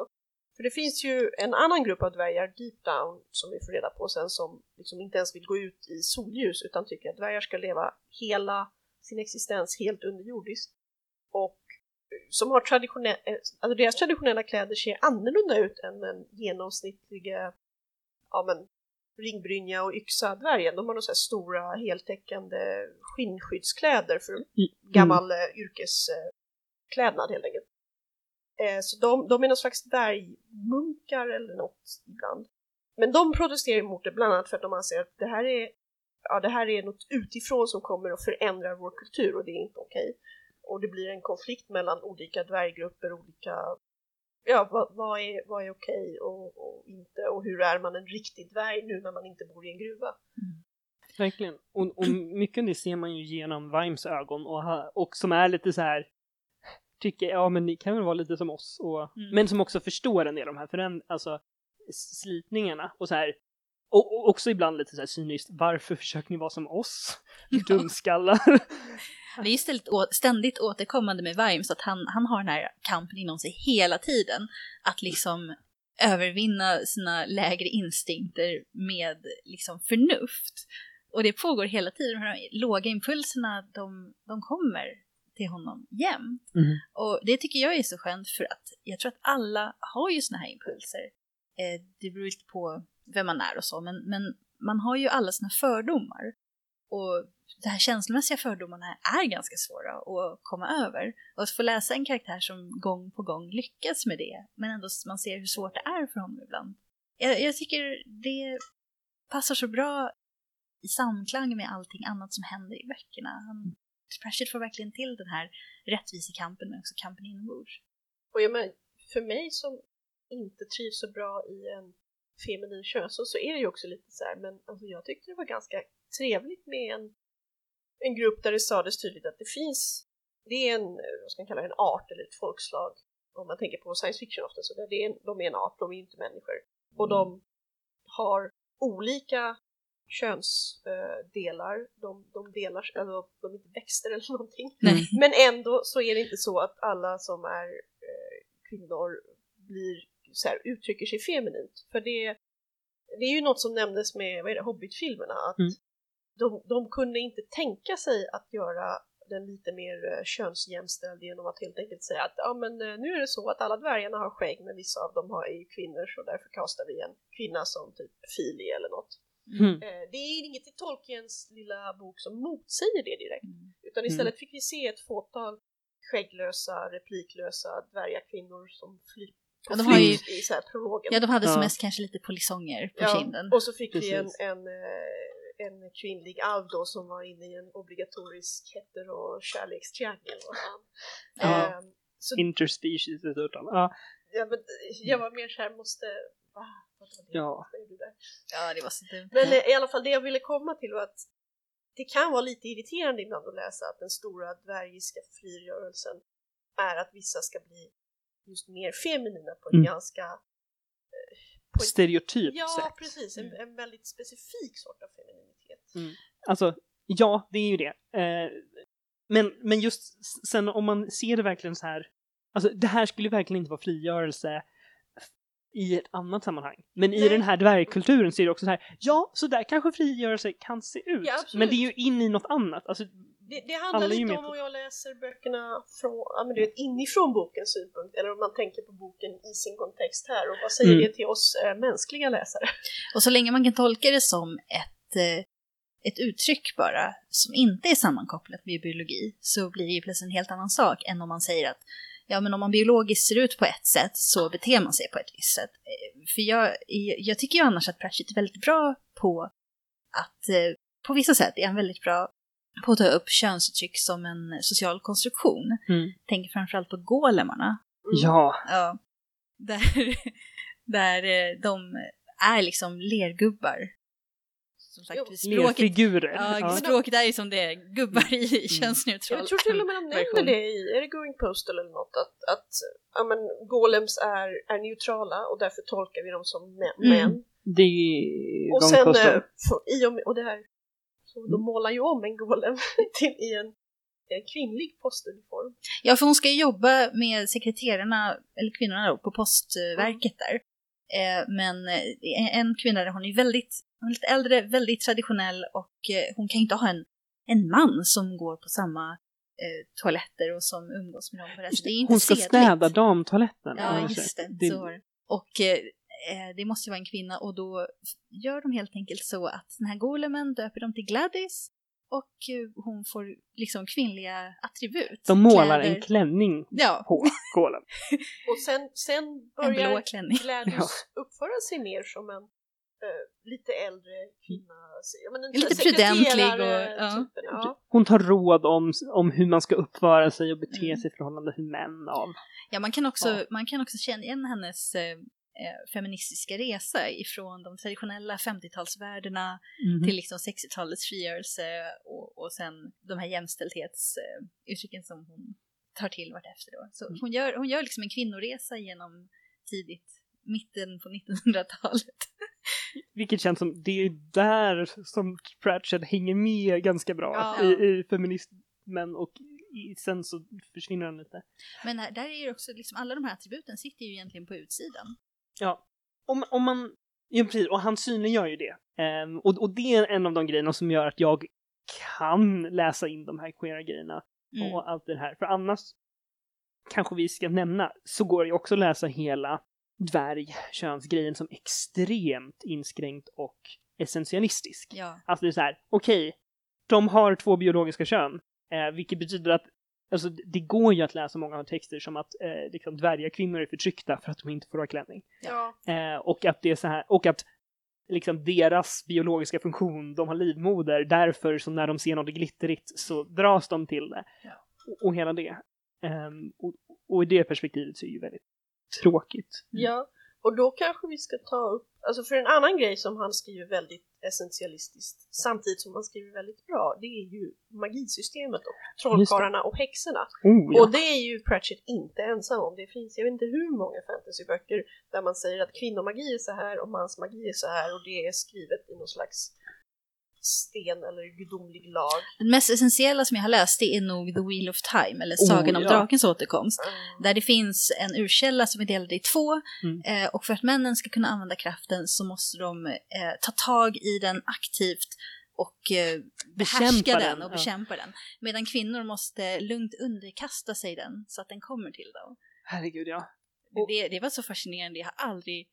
För det finns ju en annan grupp av dvärgar, deep down, som vi får reda på sen som liksom inte ens vill gå ut i solljus utan tycker att dvärgar ska leva hela sin existens helt underjordiskt. Och som har traditionella, alltså deras traditionella kläder ser annorlunda ut än den genomsnittliga ja, men, ringbrynja och yxa dvärgen. De har nog så stora heltäckande skinnskyddskläder för Mm. gammal mm. yrkesklädnad helt enkelt. Eh, så de, de är någon slags dvärgmunkar eller något ibland. Men de protesterar emot det bland annat för att de anser att det här är, ja, det här är något utifrån som kommer och förändrar vår kultur och det är inte okej. Och det blir en konflikt mellan olika dvärggrupper, olika ja, vad, vad är, vad är okej och, och, inte och hur är man en riktig dvärg nu när man inte bor i en gruva? Verkligen. Och, och mycket av det ser man ju genom Vimes ögon och, och som är lite så här tycker, ja men ni kan väl vara lite som oss och, Mm. men som också förstår en del av de här föränd- alltså, slitningarna och så här och, och också ibland lite så här cyniskt, varför försöker ni vara som oss? Dumskallar. Det är istället å- ständigt återkommande med Vimes att han, han har den här kampen inom sig hela tiden. Att liksom övervinna sina lägre instinkter med liksom förnuft. Och det pågår hela tiden. De här låga impulserna, de, de kommer till honom jämt. Mm. Och det tycker jag är så skönt för att jag tror att alla har ju såna här impulser. Eh, det beror lite på vem man är och så, men, men man har ju alla sina fördomar. Och de här känslomässiga fördomarna är ganska svåra att komma över. Och att få läsa en karaktär som gång på gång lyckas med det, men ändå man ser hur svårt det är för honom ibland. Jag, jag tycker det passar så bra i samklang med allting annat som händer i böckerna. Han, Pratchett får verkligen till den här rättvisekampen men också kampen inombords. Och jag men, för mig som inte trivs så bra i en feminin könsroll så är det ju också lite så här, men alltså, jag tyckte det var ganska trevligt med en, en grupp där det sades tydligt att det finns, det är en, vad ska man kalla det, en art eller ett folkslag, om man tänker på science fiction ofta, så där det är de är en art, de är inte människor. Och de har olika könsdelar, de, de delar, alltså de är inte växter eller någonting. Nej. Men ändå så är det inte så att alla som är eh, kvinnor blir så här, uttrycker sig feminint. För det, det är ju något som nämndes med vad är det, Hobbit-filmerna, att Mm. de, de kunde inte tänka sig att göra den lite mer eh, könsjämställd genom att helt enkelt säga att ja men eh, nu är det så att alla dvärgarna har skägg men vissa av dem har, är ju kvinnor så därför kastar vi en kvinna som typ Fili eller något. Mm. Eh, det är inget i Tolkiens lilla bok som motsäger det direkt. Mm. Utan istället fick vi se ett fåtal skägglösa, repliklösa dvärgakvinnor som flyr Ja, de har ju- i så här prologen. Ja, de hade som Ja. mest kanske lite polisonger på Ja, kinden. Och så fick vi en, Precis. en, eh, en kvinnlig alv då som var inne i en obligatorisk hetero och kärlekstriangel. Ja. Ehm, så Interspecies dessutom. Ja, ja, men, jag var mer såhär, måste... Va? Vad var det? Ja. Ja, det var så dumt. Men eh, i alla fall det jag ville komma till var att det kan vara lite irriterande ibland att läsa att den stora dvärgiska frigörelsen är att vissa ska bli just mer feminina på ett Mm. ganska... På ett, stereotyp ja, sätt. precis. En, Mm. en väldigt specifik sort av femininitet. Alltså, ja, det är ju det. Eh, men, men just sen om man ser det verkligen så här, alltså det här skulle verkligen inte vara frigörelse i ett annat sammanhang. Men i Nej. den här dvärgkulturen så är det också så här, ja, så där kanske frigörelse kan se ut. Ja, men det är ju in i något annat. Alltså, Det, det handlar lite om om jag läser böckerna från, ja, men du vet, inifrån bokens synpunkt eller om man tänker på boken i sin kontext här och vad säger Mm. det till oss eh, mänskliga läsare? Och så länge man kan tolka det som ett, eh, ett uttryck bara, som inte är sammankopplat med biologi, så blir det ju plötsligt en helt annan sak än om man säger att ja, men om man biologiskt ser ut på ett sätt så beter man sig på ett visst sätt. Eh, För jag, jag tycker ju annars att Pratchett är väldigt bra på att, eh, på vissa sätt är han väldigt bra på att ta upp könsuttryck som en social konstruktion. Mm. Tänker framförallt på golemarna. Mm. ja, Ja. Där, där eh, de är liksom lergubbar. Som sagt, Jo. språket, lerfigurer. ja, Ja. språket är ju som det är, gubbar i Mm. könsneutral Jag tror till och med de nämner det i, är det Going Postal eller något, att, att ja, men, golems är, är neutrala och därför tolkar vi dem som män. Mm. Det är Och sen, Postal. eh, för, i och, med, och det här, så de Mm. målar ju om en golem till, i en en kvinnlig postuniform. Ja, för hon ska ju jobba med sekreterarna, eller kvinnorna då, på postverket där. Eh, men eh, en kvinna där, hon är väldigt, hon är lite äldre, väldigt traditionell och eh, hon kan inte ha en, en man som går på samma eh, toaletter och som umgås med dem på det är inte Hon ska sedligt. städa damtoaletten. Ja, just det. Det- Så. Och eh, eh, det måste ju vara en kvinna och då gör de helt enkelt så att den här golemen döper dem till Gladys och eh, hon får liksom kvinnliga attribut. De målar Kläder. en klänning Ja, på kolen. Och sen, sen en börjar. Gladys uppföra sig mer som en eh, lite äldre kvinna. Ja, men en Lite prudentlig och- ja. typen, ja. Hon tar råd om, om hur man ska uppföra sig och bete Mm. sig i förhållande till män av. Ja, man kan också, Ja. man kan också känna igen hennes eh, eh, feministiska resa ifrån de traditionella 50-talsvärdena Mhm. till liksom 60-talets frigörelse och, och sen de här jämställdhetsuttrycken som hon tar till vartefter. Då. Så Mm. hon, gör, hon gör liksom en kvinnoresa genom tidigt, mitten på 1900-talet. Vilket känns som, det är där som Pratchett hänger med ganska bra Ja. i, i feminismen och i, sen så försvinner han lite. Men här, där är ju också liksom, alla de här attributen sitter ju egentligen på utsidan. Ja, om, om man, ja precis, och han synliggör ju det. Ehm, och, och det är en av de grejerna som gör att jag kan läsa in de här queera grejerna Mm. och allt det här. För annars kanske vi ska nämna, så går det ju också att läsa hela dvärgkönsgrejen som extremt inskränkt och essentialistisk. Ja, Alltså det är så här, okej, de har två biologiska kön, eh, vilket betyder att Alltså det går ju att läsa många av texter som att eh, liksom dvärgakvinnor är förtryckta för att de inte får ha klänning. Ja. Eh, och att det är så här, och att liksom deras biologiska funktion, de har livmoder, därför så när de ser något glittrigt så dras de till det. Ja. Och, och hela det. Ehm, och, och i det perspektivet så är det ju väldigt tråkigt. ja, och då kanske vi ska ta upp, alltså för en annan grej som han skriver väldigt essentialistiskt samtidigt som han skriver väldigt bra, det är ju magisystemet och trollkarlarna och häxorna. Oh, ja. Och det är ju Pratchett inte ensam om. Det finns, jag vet inte hur många fantasyböcker där man säger att kvinnomagi är så här och mansmagi är så här och det är skrivet i någon slags sten eller gudomlig lag. Den mest essentiella som jag har läst det är nog The Wheel of Time, eller Sagan om ja. drakens återkomst. Mm. Där det finns en urkälla som är delad i två Mm. eh, och för att männen ska kunna använda kraften så måste de eh, ta tag i den aktivt och eh, behärska Bekämpa den, den, och ja. bekämpa den. Medan kvinnor måste lugnt underkasta sig den så att den kommer till dem. Herregud ja. Och- Det, det var så fascinerande, jag har aldrig,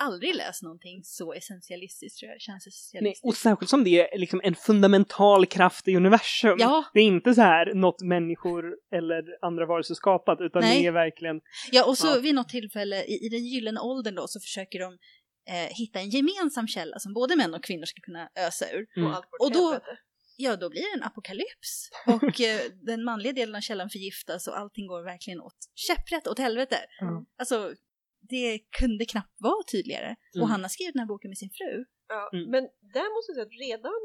aldrig läst någonting så essentialistiskt tror jag, känns Nej, essentialistiskt. och särskilt som det är liksom en fundamental kraft i universum. Ja. Det är inte så här något människor eller andra varelser skapat, utan Nej. det är verkligen Ja, och så Ja. vid något tillfälle i, i den gyllene åldern då så försöker de eh, hitta en gemensam källa som både män och kvinnor ska kunna ösa ur. Mm. Och, Och då-. Ja, då blir det en apokalyps. Och eh, den manliga delen av källan förgiftas och allting går verkligen åt käpprätt åt helvete. Mm. Alltså, det kunde knappt vara tydligare. Mm. Och han har skrivit den här boken med sin fru. Ja, Mm. Men där måste jag säga att redan,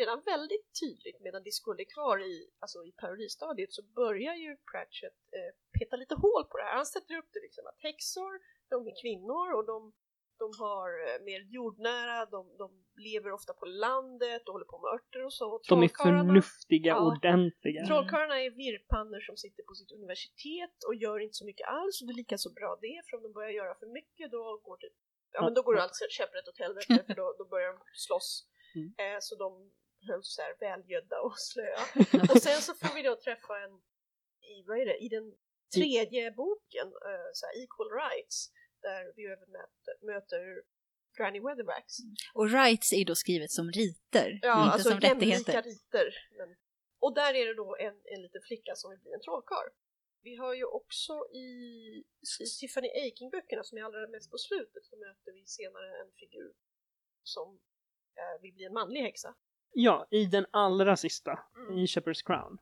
redan väldigt tydligt medan Discord är kvar i, alltså i parodistadiet så börjar ju Pratchett eh, peta lite hål på det här. Han sätter upp det liksom att häxor, de är kvinnor och de, de har eh, mer jordnära, de, de lever ofta på landet och håller på med örter och så. de är förnuftiga, Ja. ordentliga. Trollkarlarna är virrpannor som sitter på sitt universitet och gör inte så mycket alls och det är lika så bra det, för om de börjar göra för mycket då går det Ja men då går det allt käpprätt åt helvete för då, då börjar de slåss. Mm. Eh, så de hölls så här välgödda och slöa. och sen så får vi då träffa en, i, vad är det, i den tredje boken, eh, så här, Equal Rights, där vi även möter, möter Granny Weatherbacks. Och rights är då skrivet som riter, Ja, inte alltså som rättigheter. riter. Men, och där är det då en, en liten flicka som vill bli en trollkarl. Vi har ju också i, i Tiffany Aking-böckerna som är allra mest på slutet så möter vi senare en figur som eh, vill bli en manlig häxa. Ja, i den allra sista, Mm. i Shepherd's Crown.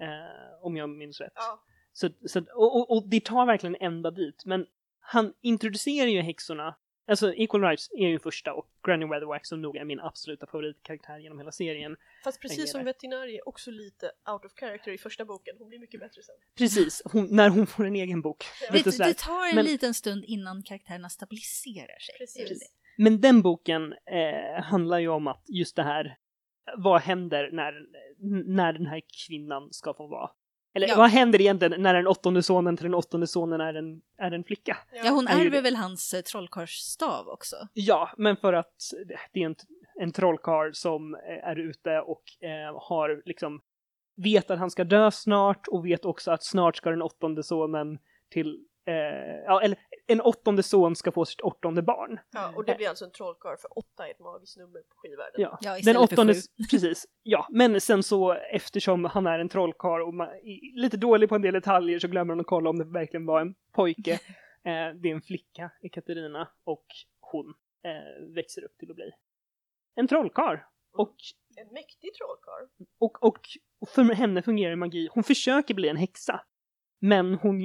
Eh, om jag minns rätt. Ja, Så, så, och, och, och det tar verkligen ända dit, men han introducerar ju häxorna, alltså Equal Rights är ju första och Granny Weatherwax som nog är min absoluta favoritkaraktär genom hela serien. fast precis som veterinärie också lite out of character i första boken. Hon blir mycket bättre sen. Precis, hon, när hon får en egen bok. Ja. Det, det tar en Men- liten stund innan karaktärerna stabiliserar sig. Precis. Men den boken eh, handlar ju om att just det här vad händer när, när den här kvinnan ska få vara? Eller Ja. vad händer egentligen när den åttonde sonen till den åttonde sonen är en, är en flicka? Ja, hon är ju ärver det. väl hans eh, trollkarlsstav också? Ja, men för att det är en, en trollkarl som eh, är ute och eh, har liksom vet att han ska dö snart och vet också att snart ska den åttonde sonen till ja, eller en åttonde son ska få sitt åttonde barn. Ja, och det blir alltså en trollkarl för åtta är ett magiskt nummer på skivvärlden. Ja. Ja, Den åttonde, precis. Ja, men sen så eftersom han är en trollkarl och man, är lite dålig på en del detaljer så glömmer han att kolla om det verkligen var en pojke. Eh, det är en flicka, Katarina, och hon eh, växer upp till att bli en trollkarl. Och, En mäktig trollkarl. och, och, och för henne fungerar magi. Hon försöker bli en häxa. Men hon,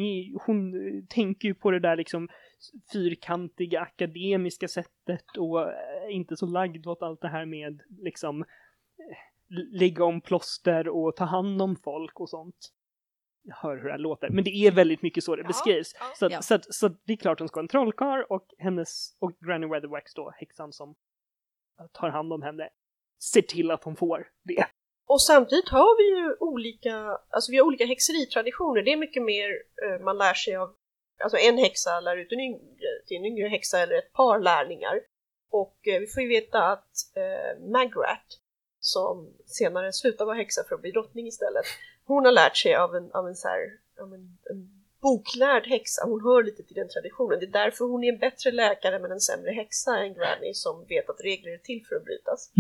hon eh, tänker ju på det där liksom fyrkantiga akademiska sättet och eh, inte så lagd åt allt det här med liksom eh, lägga om plåster och ta hand om folk och sånt. Jag hör hur det här låter, men det är väldigt mycket så det Ja, beskrivs. ja. Så, att, Ja. så, att, så att det är klart hon ska ha en trollkarl och hennes och Granny Weatherwax då, häxan som tar hand om henne, ser till att hon får det. Och samtidigt har vi ju olika, alltså vi har olika häxeritraditioner. Det är mycket mer eh, man lär sig av, alltså en häxa lär ut en yngre, till en yngre häxa eller ett par lärlingar. Och eh, vi får ju veta att eh, Magrat, som senare slutar vara häxa för att bli drottning istället, hon har lärt sig av en, av en så här, av en, en boklärd häxa. Hon hör lite till den traditionen. Det är därför hon är en bättre läkare men en sämre häxa än Granny som vet att regler är till för att brytas.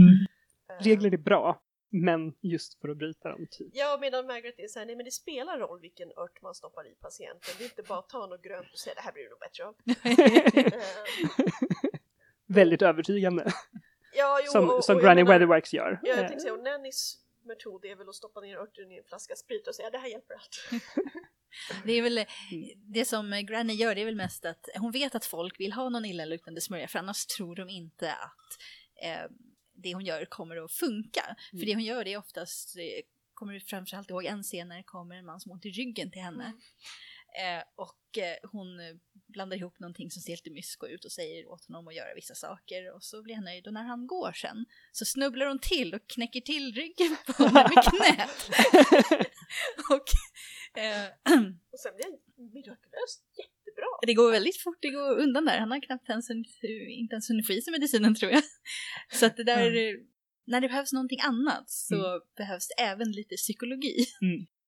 Eh, Regler är bra, men just för att bryta dem, typ. Ja, medan Margaret är såhär, nej men det spelar roll vilken ört man stoppar i patienten. Det är inte bara att ta något grönt och säga det här blir det nog bättre av. Väldigt övertygande, ja, jo, som, och, som och Granny menar- Weatherwax gör. Ja, jag Eh, tänkte säga, och Nannys metod är väl att stoppa ner örten i en flaska sprit och säga det här hjälper allt. Det är väl det som Granny gör, det är väl mest att hon vet att folk vill ha någon illaluktande smörja för annars tror de inte att eh, det hon gör kommer att funka. För det hon gör det är oftast, kommer du framförallt ihåg en scen när det kommer en man som har ont i ryggen till henne. Eh, och eh, hon blandar ihop någonting som ser lite mysko ut och säger åt honom att göra vissa saker och så blir han nöjd och när han går sen så snubblar hon till och knäcker till ryggen på honom med knät. och eh, Och sen blir han mirakulöst jättebra. Det går väldigt fort, det går undan där. Han har knappt ens, inte ens hunnit få i sig medicinen tror jag. Så att det där, när det behövs någonting annat så behövs det även lite psykologi.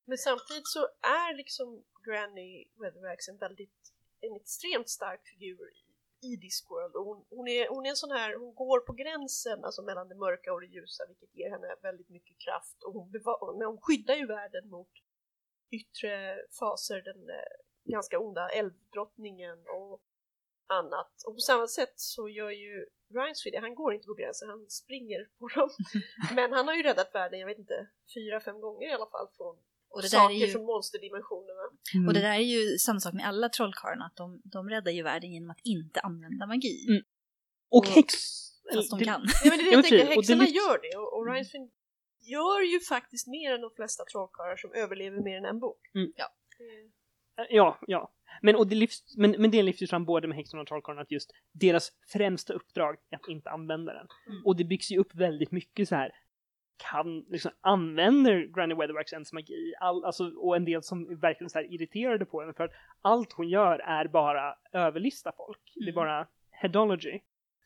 Men samtidigt så är liksom Granny Weatherwax en väldigt, en extremt stark figur i, i Discworld. Och hon, hon, är, hon är en sån här, hon går på gränsen alltså mellan det mörka och det ljusa vilket ger henne väldigt mycket kraft. Och hon, beva- men hon skyddar ju världen mot yttre faser, den eh, ganska onda älvdrottningen och annat. Och på samma sätt så gör ju Rhinesford det, han går inte på gränsen, han springer på dem. Men han har ju räddat världen, jag vet inte, fyra, fem gånger i alla fall från Och det, där saker är ju, från monsterdimensionerna. Mm. och det där är ju samma sak med alla trollkarlarna, att de, de räddar ju världen genom att inte använda magi. Mm. och häx... Fast de det- kan. Ja men det är det Ja, jag tänker, det häxorna lyfts- gör det och, och Rhinesford gör ju faktiskt mer än de flesta trollkarlar som överlever mer än en bok. Mm. Ja. Det- Ja, ja. Men, och det lyfts, men, men det lyfts ju fram både med häxorna och trollkarlarna att just deras främsta uppdrag är att inte använda den. Mm. Och det byggs ju upp väldigt mycket så här. Kan, liksom, använder Granny Weatherwax ens magi? All, alltså, och en del som är verkligen så här irriterade på henne för att allt hon gör är bara överlista folk. Det är Mm. bara headology.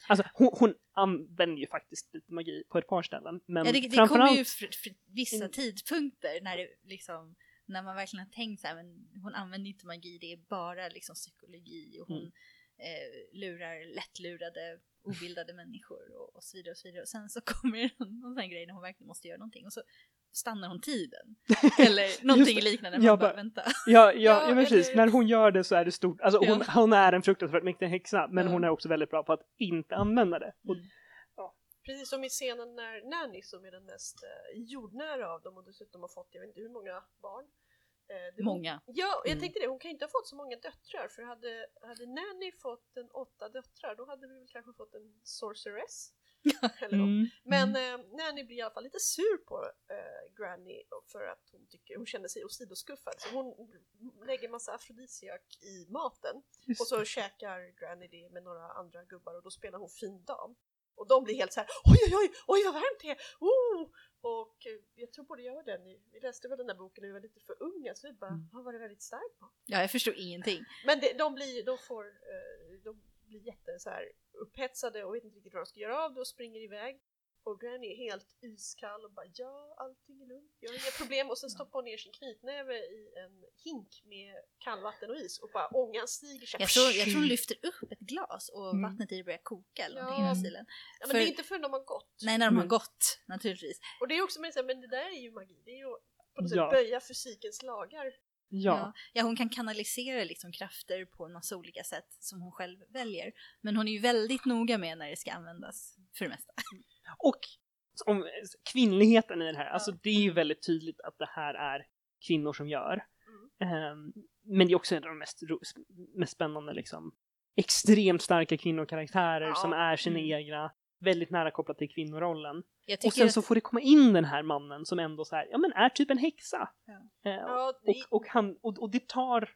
Alltså hon, hon använder ju faktiskt lite magi på ett par ställen. Men Ja, det, det kommer ju vissa Mm. tidpunkter när det liksom när man verkligen har tänkt så här, men hon använder inte magi, det är bara liksom psykologi och hon Mm. eh, lurar lättlurade, obildade människor och, och så vidare och så vidare. Och sen så kommer det någon, någon sån här grej när hon verkligen måste göra någonting och så stannar hon tiden. Eller någonting liknande. Jag Man bara, bara- vänta. Ja, ja, Ja, ja, precis. eller- När hon gör det så är det stort. Alltså hon, Ja. hon är en fruktansvärt mäktig häxa, men Ja. hon är också väldigt bra på att inte använda det. Och, Precis som i scenen när Nanny som är den mest eh, jordnära av dem och dessutom har fått jag vet inte hur många barn. Eh, det- Många. Ja, jag Mm. tänkte det. Hon kan inte ha fått så många döttrar för hade, hade Nanny fått en åtta döttrar då hade vi väl kanske fått en sorceress. Eller mm, Men eh, Nanny blir i alla fall lite sur på eh, Granny för att hon tycker hon känner sig åsidoskuffad. Så hon lägger massa afrodisiak i maten just och så käkar Granny det med några andra gubbar och då spelar hon fin dam. Och de blir helt så här oj oj oj, oj vad varmt det är! Oh! Och eh, jag tror både jag och den, vi läste väl den där boken när vi var lite för unga så vi bara, Mm. vad var det väldigt starkt på? Ja, jag förstår ingenting. Men det, de blir, de får, eh, de blir jätte så här upphetsade och vet inte riktigt vad de ska göra av det och springer iväg. Och Granny är helt iskall och bara ja, allting är lugnt, jag har inga problem. Och sen stoppar hon ner sin knytnäve i en hink med kallvatten och is och bara ångan stiger. Jag tror, jag tror hon lyfter upp ett glas och Mm. vattnet i det börjar koka eller någonting Ja. i den stilen. Ja, men det är för- inte förrän de har gått. Nej, när de har Mm. gått naturligtvis. Och det är också men det där är ju magi, det är ju på något Ja. sätt böja fysikens lagar. Ja. Ja. ja, hon kan kanalisera liksom krafter på en massa olika sätt som hon själv väljer. Men hon är ju väldigt noga med när det ska användas för det mesta. Och om kvinnligheten i den här, alltså det är ju väldigt tydligt att det här är kvinnor som gör. Ehm, men det är också en av de mest, mest spännande liksom extremt starka kvinnokaraktärer Ja. som är sina Mm. egna, väldigt nära kopplat till kvinnorollen. Och sen så får det komma in den här mannen som ändå så här, ja men är typ en häxa. Ja. Eh, Ja, det, och, och, han, och, och det tar,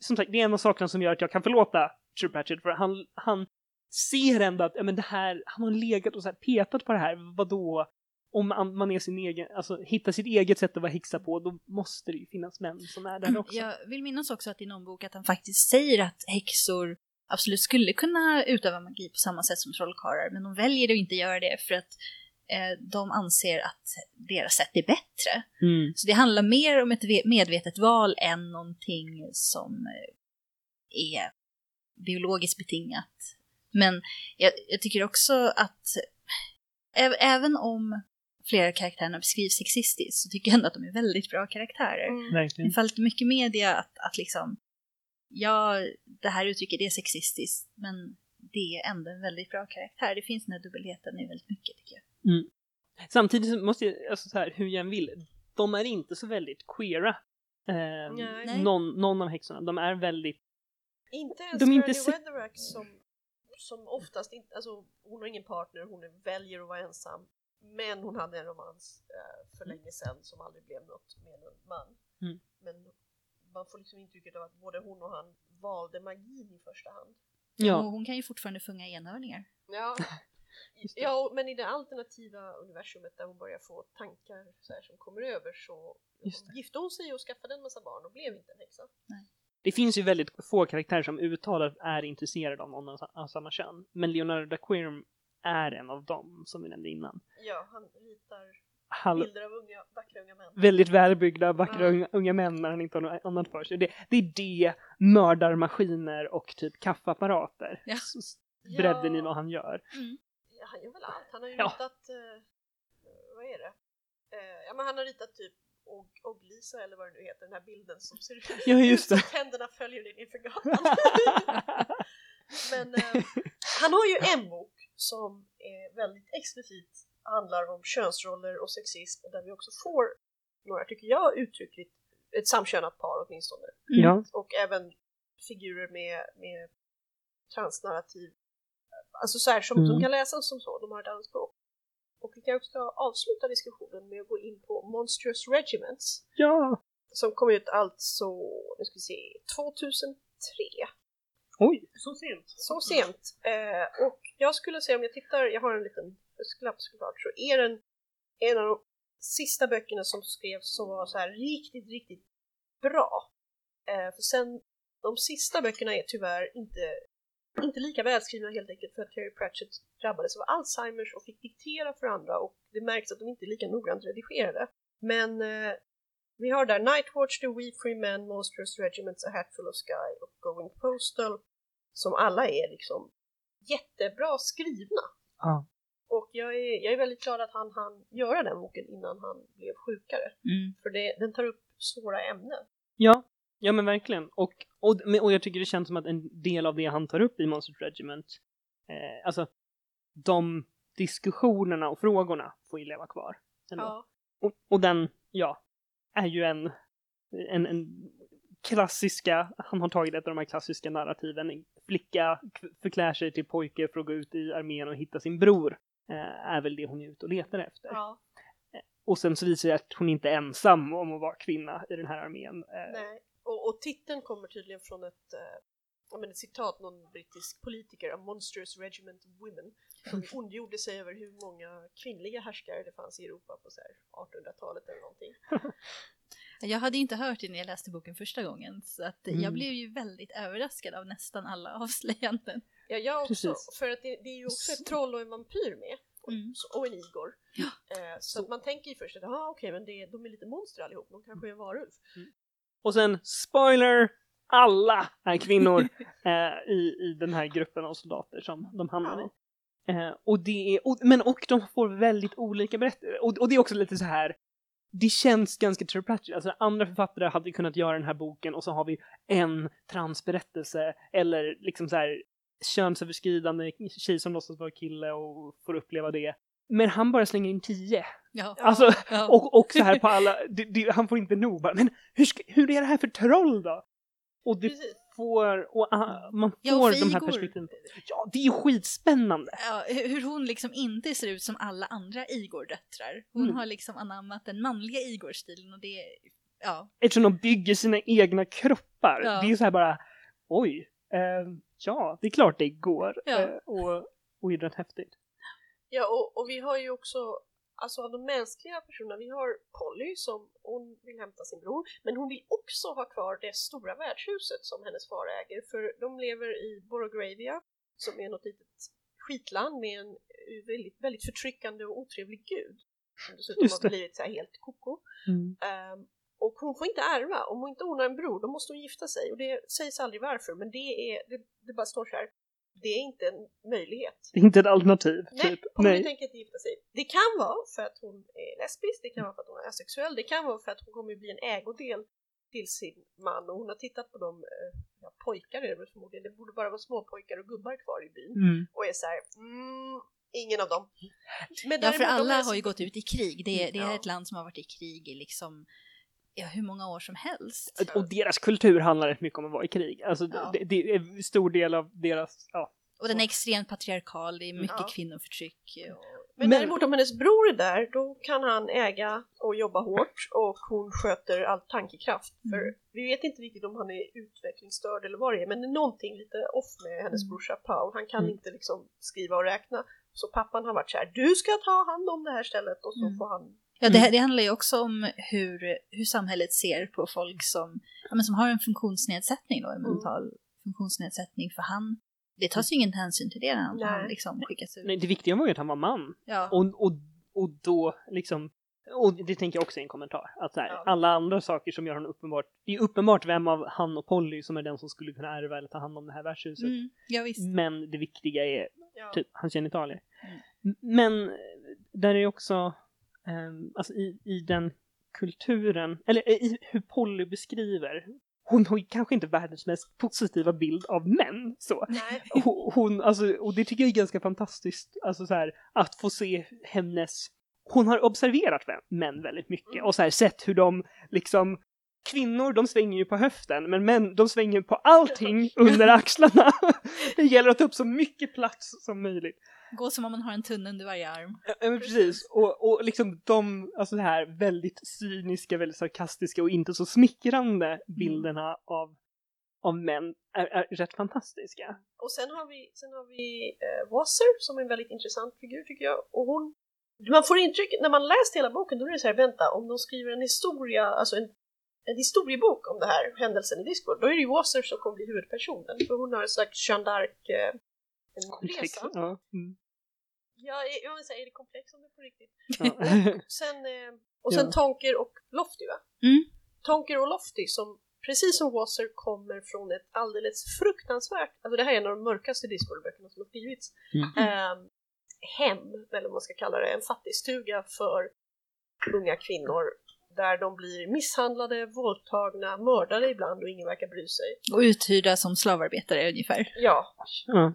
som sagt, det är en av sakerna som gör att jag kan förlåta True Pratchett för han, han ser ändå att, ja men det här, han har legat och så petat på det här, vadå? Om man, är sin egen, alltså hittar sitt eget sätt att vara häxa på, då måste det ju finnas män som är där också. jag vill minnas också att i någon bok att han faktiskt säger att häxor absolut skulle kunna utöva magi på samma sätt som trollkarlar, men de väljer att inte göra det för att eh, de anser att deras sätt är bättre. Mm. Så det handlar mer om ett ve- medvetet val än någonting som eh, är biologiskt betingat. Men jag, jag tycker också att ä- även om flera karaktärerna beskrivs sexistiskt så tycker jag ändå att de är väldigt bra karaktärer. mm. Det Verkligen. fallit mycket media att, att liksom, ja, det här uttrycket det är sexistiskt, men det är ändå en väldigt bra karaktär. Det finns den här dubbelheten i väldigt mycket tycker jag. Samtidigt så måste jag, alltså så här, hur jag än vill, de är inte så väldigt queera. Eh, någon, någon av häxorna, de är väldigt, Inte ens De är inte se- Weatherack som, som oftast inte, alltså hon har ingen partner, hon är, väljer att vara ensam. Men hon hade en romans eh, för länge sedan som aldrig blev något med en man. Mm. Men man får liksom intrycket av att både hon och han valde magin i första hand. Och ja, hon kan ju fortfarande sjunga enhörningar. Ja, ja men i det alternativa universumet där hon börjar få tankar så här, som kommer över så gifte hon sig och skaffade en massa barn och blev inte en häxa. Det finns ju väldigt få karaktärer som uttalat är intresserade av någon av sa- av samma kön. Men Leonardo da Quirm är en av dem, som vi nämnde innan. Ja, han ritar Han, bilder av unga, vackra unga män. väldigt välbyggda, vackra Ja. unga, unga män när han inte har något annat för sig. Det, det är det, mördarmaskiner och typ kaffeapparater. Ja. Bredden i Ja. vad han gör. Ja, han gör väl allt. Han har ju Ja. ritat, eh, vad är det? Eh, ja men han har ritat typ och, och Lisa eller vad det nu heter, den här bilden som ser ut Ja, just som det. tänderna följer dig nerför gatan. men eh, han har ju en bok som är väldigt explicit handlar om könsroller och sexism och där vi också får några, tycker jag, uttryckligt ett samkönat par åtminstone. ja. Och även figurer med, med transnarrativ. Alltså så här som, Mm. som kan läsas som så, de har ett annat språk. Och vi kan också avsluta diskussionen med att gå in på Monstrous Regiments. ja. Som kom ut alltså, nu ska vi se, 2003. Oj, så sent. Så sent. Eh, och jag skulle säga om jag tittar, jag har en liten fusklapp såklart, så är den en av de sista böckerna som skrevs som var så här riktigt, riktigt bra. Eh, för sen, de sista böckerna är tyvärr inte, inte lika välskrivna helt enkelt för att Terry Pratchett drabbades av Alzheimers och fick diktera för andra och det märks att de inte är lika noggrant redigerade. Men eh, vi har där Nightwatch, The We Free Men, Monstrous Regiments, A Hatful of Sky och Going Postal som alla är liksom jättebra skrivna. Ja. Och jag är, jag är väldigt glad att han hann göra den boken innan han blev sjukare. Mm. För det, den tar upp svåra ämnen. Ja, ja men verkligen. Och, och, och jag tycker det känns som att en del av det han tar upp i Monsters Regiment, eh, alltså de diskussionerna och frågorna får ju leva kvar. ändå. Och, och den, ja, är ju en, en, en klassiska, han har tagit ett av de här klassiska narrativen. En Flicka förklär sig till pojke för att gå ut i armén och hitta sin bror. Eh, är väl det hon är ute och letar efter. ja. Och sen så visar det att hon inte är ensam om att vara kvinna i den här armén. Eh, Nej. Och, och titeln kommer tydligen från ett, eh, ja, men ett citat, någon brittisk politiker, a monstrous regiment of women, som ondgjorde sig över hur många kvinnliga härskare det fanns i Europa på så här 1800-talet eller någonting. Jag hade inte hört det när jag läste boken första gången, så att Mm. jag blev ju väldigt överraskad av nästan alla avslöjanden. Ja, jag också, Precis. för att det, det är ju också ett troll och en vampyr med. Och, Mm. så- och en igor. Ja. Eh, så att man tänker ju först att ah, okej, men det, de är lite monster allihop, de kanske är en varulv. Och sen, spoiler! Alla är kvinnor eh, i, i den här gruppen av soldater som de hamnar i. Eh, och det är, och, men och de får väldigt olika berättelser. Och, och det är också lite så här. Det känns ganska Pratchett. Alltså andra författare hade kunnat göra den här boken och så har vi en transberättelse eller liksom så här könsöverskridande tjej som låtsas vara kille och får uppleva det. Men han bara slänger in tio. Ja. Alltså, ja. och, och så här på alla, det, det, han får inte nog bara, men hur, ska, hur är det här för troll då? Och det Precis. får, och ah, man får Ja, de här perspektiven. Ja, det är ju skitspännande! Ja, hur hur hon liksom inte ser ut som alla andra Igor-döttrar. Hon Mm. har liksom anammat den manliga Igor-stilen och det, ja, Eftersom de bygger sina egna kroppar. Ja. Det är så här bara, oj, eh, ja, det är klart det går. Ja. Eh, och, och är rätt häftigt. Ja, och, och vi har ju också, alltså av de mänskliga personerna, vi har Polly som hon vill hämta sin bror, men hon vill också ha kvar det stora värdshuset som hennes far äger, för de lever i Borogravia, som är något litet skitland med en eh, väldigt, väldigt förtryckande och otrevlig gud. Som dessutom har blivit så här helt koko. Mm. Ehm, och hon får inte ärva, om hon inte har en bror då måste hon gifta sig och det sägs aldrig varför men det är, det, det bara står så här, det är inte en möjlighet. Det är inte ett alternativ, Nej, typ. hon Nej. tänker inte gifta sig. Det kan vara för att hon är lesbisk, det kan vara för att hon är asexuell, det kan vara för att hon kommer bli en ägodel till sin man och hon har tittat på de eh, ja, pojkar är det förmodligen, det borde bara vara småpojkar och gubbar kvar i byn Mm. och är så här, mm, ingen av dem. Men ja för alla här har ju som- gått ut i krig. Det, är- det är Ja. ett land som har varit i krig i liksom, ja, hur många år som helst. Och deras kultur handlar rätt mycket om att vara i krig. Alltså Ja. det, det är en stor del av deras, ja. Och den är extremt patriarkal, det är mycket Ja. kvinnoförtryck. Och, Men, Men- däremot om hennes bror är där, då kan han äga och jobba hårt och hon sköter all tankekraft. Mm. För vi vet inte riktigt om han är utvecklingsstörd eller vad det är, men det är någonting lite off med hennes Mm. brorsa Paul. Han kan Mm. inte liksom skriva och räkna. Så pappan har varit så här, du ska ta hand om det här stället och så Mm. får han... ja, det, Mm. det handlar ju också om hur, hur samhället ser på folk som, ja, men som har en funktionsnedsättning då, en Mm. mental funktionsnedsättning. För han, det tas ju ingen hänsyn till det när han, Nej. liksom skickas ut. Nej, det viktiga var ju att han var man. Ja. Och, och, och då liksom, och det tänker jag också i en kommentar, att här, Ja. alla andra saker som gör honom uppenbart, det är uppenbart vem av han och Polly som är den som skulle kunna ärva eller ta hand om det här värdshuset. Mm, ja. Men det viktiga är Ja. typ hans genitalier. Mm. Men där är också, alltså i, i den kulturen, eller i hur Polly beskriver, hon har kanske inte världens mest positiva bild av män så. Nej. Hon, alltså, och det tycker jag är ganska fantastiskt, alltså så här, att få se hennes, hon har observerat män väldigt mycket Mm. och så här, sett hur de liksom Kvinnor de svänger ju på höften men män de svänger på allting under axlarna. Det gäller att ta upp så mycket plats som möjligt. Gå som om man har en tunna under varje arm. Ja, men precis, och, och liksom de, alltså det här väldigt cyniska, väldigt sarkastiska och inte så smickrande bilderna av, av män är, är rätt fantastiska. Och sen har vi, sen har vi eh, Wasser som är en väldigt intressant figur tycker jag. Och hon, man får intrycket, när man läst hela boken då är det så här, vänta, om de skriver en historia, alltså en, en historiebok om det här händelsen i Discord, då är det ju Wasser som kommer bli huvudpersonen. För hon har en slags Jeanne d'Arc, eh, resa. Ja. Mm. Ja, jag vill säga, är det komplex om det på riktigt? Ja. Sen, eh, och sen Ja. Tonker och Lofty va? Mm. Tonker och Lofty som precis som Wasser kommer från ett alldeles fruktansvärt, alltså det här är en av de mörkaste Discworld-böckerna som har skrivits, Mm. Ehm, hem, eller vad man ska kalla det, en fattigstuga för unga kvinnor där de blir misshandlade, våldtagna, mördade ibland och ingen verkar bry sig. Och uthyrda som slavarbetare ungefär. Ja, Ja.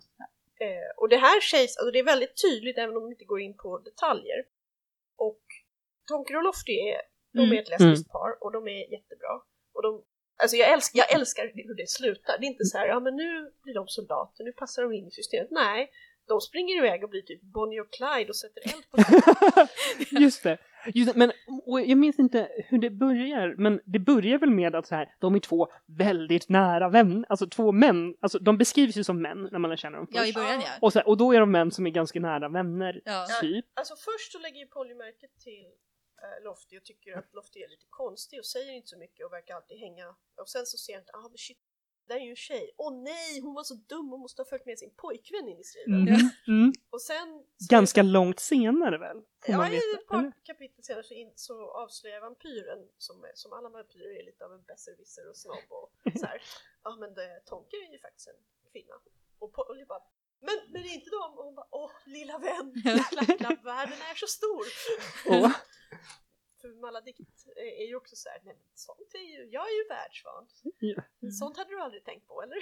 Eh, och det här sägs, alltså det är väldigt tydligt även om de inte går in på detaljer. Och Tonker och Lofty är, de är Mm. ett lesbiskt par och de är jättebra. Och de, alltså jag, älskar, jag älskar hur det slutar. Det är inte så här, ja men nu blir de soldater, nu passar de in i systemet. Nej, de springer iväg och blir typ Bonnie och Clyde och sätter eld på. Just det. Just men jag minns inte hur det börjar, men det börjar väl med att så här, de är två väldigt nära vänner, alltså två män, alltså de beskrivs ju som män när man lär känna dem Ja, i först. början ja. Och, så här, och då är de män som är ganska nära vänner, Ja. typ. Alltså först så lägger ju Polly märke till eh, Lofty och tycker att Lofty är lite konstig och säger inte så mycket och verkar alltid hänga. Och sen så ser han att ah, men shit, det är ju en tjej. Åh nej, hon var så dum, hon måste ha följt med sin pojkvän in i striden. Mhm, mm. Och sen... Ganska långt senare väl? Ja, i ett par kapitel senare så, in, så avslöjar vampyren, som, är, som alla vampyrer är lite av en besserwisser och snobb och så här. Ja men det, Tonker är ju faktiskt en kvinna. Och Polly bara men, men det är inte de! Och hon bara åh lilla vän, klapp, klapp, världen är så stor! Åh. För Maladikt är är ju också så här, nej men sånt är ju, jag är ju världsvan. Ja. Sånt hade du aldrig tänkt på eller?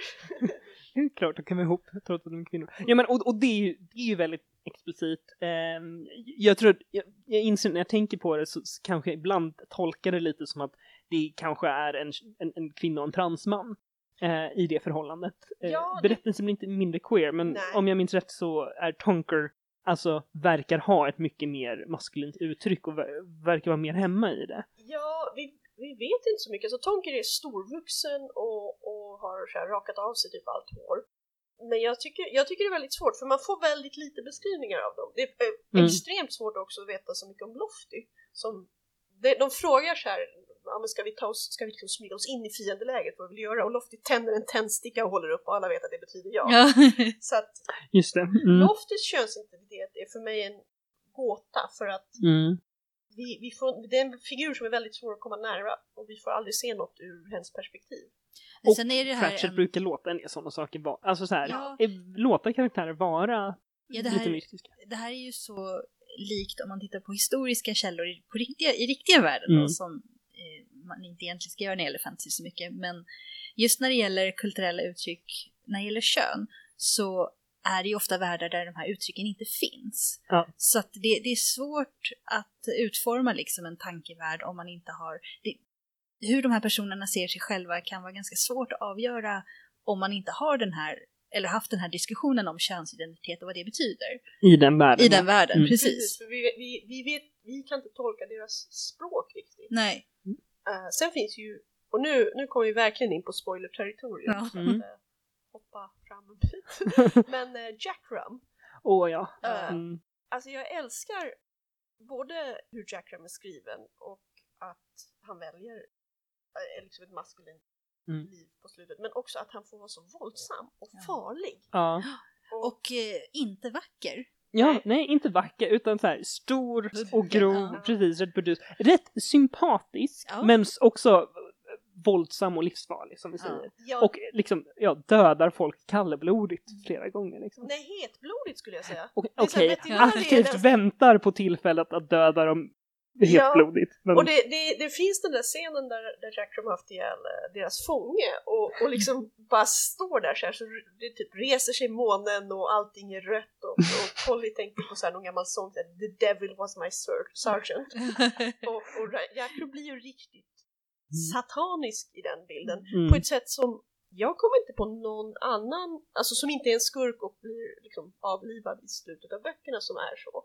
Klart, de kan vara ihop trots att de är kvinnor. Ja men och, och det, är ju, det är ju väldigt explicit. Ehm, jag tror att, jag, jag inser när jag tänker på det så, så kanske jag ibland tolkar det lite som att det kanske är en, en, en kvinna och en transman eh, i det förhållandet. Eh, Ja, berättelsen blir inte mindre queer, men Nej. om jag minns rätt så är Tonker Alltså verkar ha ett mycket mer maskulint uttryck och ver- verkar vara mer hemma i det. Ja, vi, vi vet inte så mycket. Så Tonker är storvuxen och, och har så här rakat av sig typ allt hår. Men jag tycker, jag tycker det är väldigt svårt för man får väldigt lite beskrivningar av dem. Det är eh, Mm. extremt svårt också att veta så mycket om Lofty. Som, det, de frågar så här, ja, men ska vi, ta oss, ska vi liksom smyga oss in i fiendeläget? Vad vill vi göra? Och Lofty tänder en tändsticka och håller upp och alla vet att det betyder ja. Ja. Så att Just det. Mm. Loftys könsidentitet är för mig en gåta för att Mm. vi, vi får, det är en figur som är väldigt svår att komma nära och vi får aldrig se något ur hennes perspektiv. Och Sen är det här Pratchett en, brukar låta en del sådana saker vara, alltså så här, Ja. låta karaktärer vara Ja, det lite här- mystiska. det här är ju så likt om man tittar på historiska källor i, på riktiga, i riktiga världen då, Mm. som eh, man inte egentligen ska göra när det gäller fantasy så mycket. Men just när det gäller kulturella uttryck, när det gäller kön, så är det ju ofta världar där de här uttrycken inte finns. Ja. Så att det, det är svårt att utforma liksom en tankevärld om man inte har... Det, hur de här personerna ser sig själva kan vara ganska svårt att avgöra om man inte har den här, eller haft den här diskussionen om könsidentitet och vad det betyder. I den världen. I den världen, Mm. precis. För vi, vi, vi, vet, vi kan inte tolka deras språk riktigt. Nej. Eh, sen finns ju, och nu, nu kommer vi verkligen in på spoiler-territorium, Ja. Mm. att, eh, hoppa fram en bit. Men uh, Jackram, Åh ja. Eh, Mm. alltså jag älskar både hur Jackram är skriven och att han väljer liksom ett maskulint Mm. liv på slutet, men också att han får vara så våldsam och Ja. farlig. Ja. Och, Och eh, inte vacker. Ja, Nej. inte vacker utan så här stor och grov, ja. precis, rätt burdus. Rätt sympatisk, Ja. men också eh, våldsam och livsfarlig som vi Ja. säger. ja, Och liksom, ja, dödar folk kallblodigt flera gånger liksom. nej, hetblodigt skulle jag säga. Okej, är aktivt den- väntar på tillfället att döda dem Ja, hetblodigt. Men, Och det, det, det finns den där scenen där, där Jackram haft ihjäl eh, deras fånge och, och liksom bara står där så här så det typ reser sig månen och allting är rött och, och Polly tänker på så här någon gammal sång så här, The devil was my ser- sergeant och, och Jackram blir ju riktigt satanisk i den bilden Mm. på ett sätt som jag kommer inte på någon annan, alltså som inte är en skurk och blir liksom avlivad i slutet av böckerna som är så.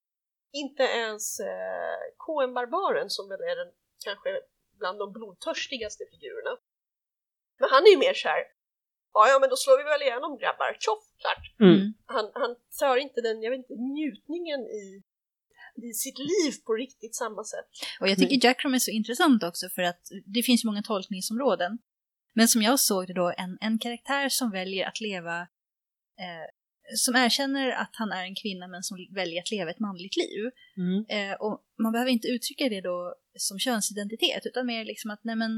Inte ens eh, KM-barbaren som väl är den kanske bland de blodtörstigaste figurerna. Men han är ju mer såhär, ja ja men då slår vi väl igenom grabbar, tjoff, klart. Mm. Han, han tar inte den, jag vet inte, njutningen i, i sitt liv på riktigt samma sätt. Och jag tycker Jackram är så intressant också för att det finns ju många tolkningsområden. Men som jag såg det då, en, en karaktär som väljer att leva, eh, som erkänner att han är en kvinna men som väljer att leva ett manligt liv. Mm. Eh, och man behöver inte uttrycka det då som könsidentitet utan mer liksom att nej men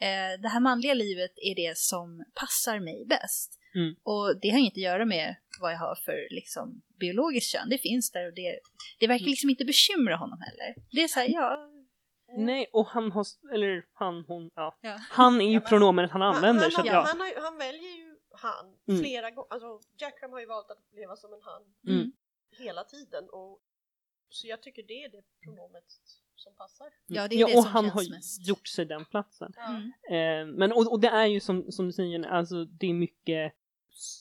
eh, det här manliga livet är det som passar mig bäst. Mm. Och det har inget att göra med vad jag har för liksom, biologiskt kön. Det finns där och det, det verkar liksom inte bekymra honom heller. Det är så här, ja, Nej, och han har, eller han, hon, ja. Ja. Han är ju Ja, men- pronomenet han använder. han, så han, att, ja. han, har, han väljer ju han Mm. flera gånger, alltså Jackram har ju valt att leva som en han Mm. hela tiden och så jag tycker det är det pronomet som passar. Ja, det är ja, det och som han har mest. gjort sig den platsen. Mm. Eh, men och, och det är ju som, som du säger, alltså det är mycket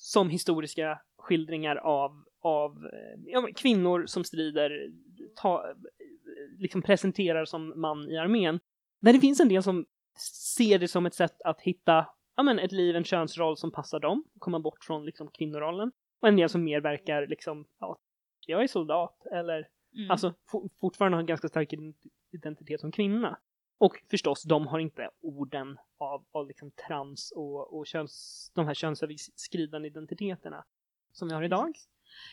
som historiska skildringar av, av eh, ja, kvinnor som strider, ta, liksom presenterar som man i armén. Där det finns en del som ser det som ett sätt att hitta ja, men ett liv, en könsroll som passar dem, komma bort från liksom kvinnorollen. Och en del som mer verkar liksom, ja, jag är soldat eller Mm. alltså for, fortfarande har en ganska stark ident- identitet som kvinna. Och förstås, de har inte orden av, av liksom trans och, och köns, de här könsöverskridande identiteterna som vi har idag.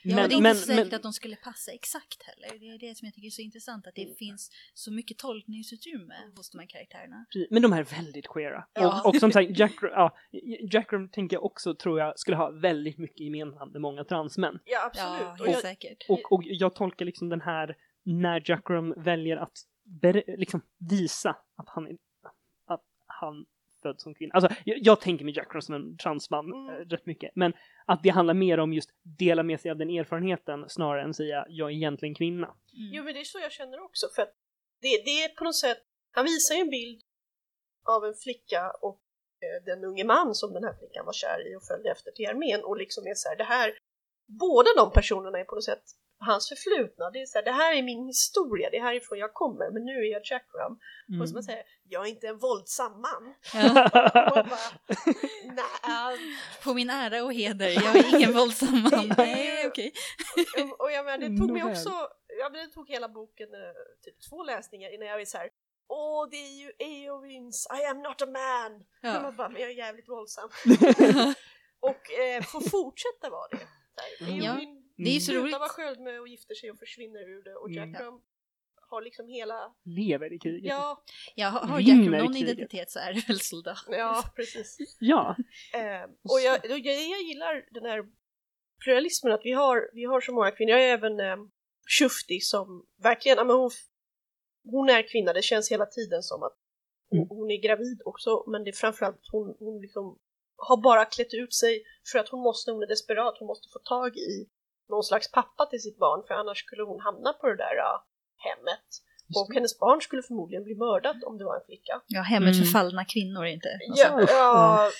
Ja, det är inte säkert att de skulle passa exakt heller. Det är det som jag tycker är så intressant, att det Mm. finns så mycket tolkningsutrymme hos de här karaktärerna. Men de här är väldigt queera. Ja. Och, och som sagt, Jack, ja, Jack Rum tänker jag också, tror jag, skulle ha väldigt mycket gemensamt med många transmän. Ja, absolut. Ja, och helt jag, säkert. Och, och jag tolkar liksom den här, när Jack Rum väljer att ber, liksom visa att han att han född som kvinna. Alltså, jag, jag tänker mig Jack Rum som en transman Mm. eh, rätt mycket, men att det handlar mer om just dela med sig av den erfarenheten snarare än säga jag är egentligen kvinna. Mm. Jo men det är så jag känner också för att det, det är på något sätt, han visar ju en bild av en flicka och eh, den unge man som den här flickan var kär i och följde efter till armén och liksom är så här, det här, båda de personerna är på något sätt hans förflutna, det är så här, det här är min historia, det är härifrån jag kommer, men nu är jag Rum. Mm. Och som man säger, jag är inte en våldsam man. Ja, bara, på min ära och heder, jag är ingen våldsam man. Nej, okej. Och- Och jag menar, det tog mig också, ja, men det tog hela boken eh, typ två läsningar innan jag var så här. Åh, det är ju Eowins, I am not a man! Ja. man bara, men jag är jävligt våldsam. och eh, får fortsätta vara det. Så Mm. Eowyn Det är ju så slutar roligt. vara sköldmö och gifter sig och försvinner ur det och Mm. Jack Rum har liksom hela, Lever i kriget. ja, Ja, har har Jack någon identitet så är det väl soldat. ja precis. ja. Eh, och jag, jag, jag gillar den här pluralismen, att vi har, vi har så många kvinnor. Jag är även eh, Shufti som verkligen, ja, men hon, hon är kvinna, det känns hela tiden som att hon, Mm. hon är gravid också, men det är framförallt att hon, hon liksom har bara klätt ut sig för att hon måste, hon är desperat, hon måste få tag i någon slags pappa till sitt barn för annars skulle hon hamna på det där uh, hemmet. Och hennes barn skulle förmodligen bli mördat om det var en flicka. Ja, hemmet Mm. för fallna kvinnor inte. Alltså, Ja, ja,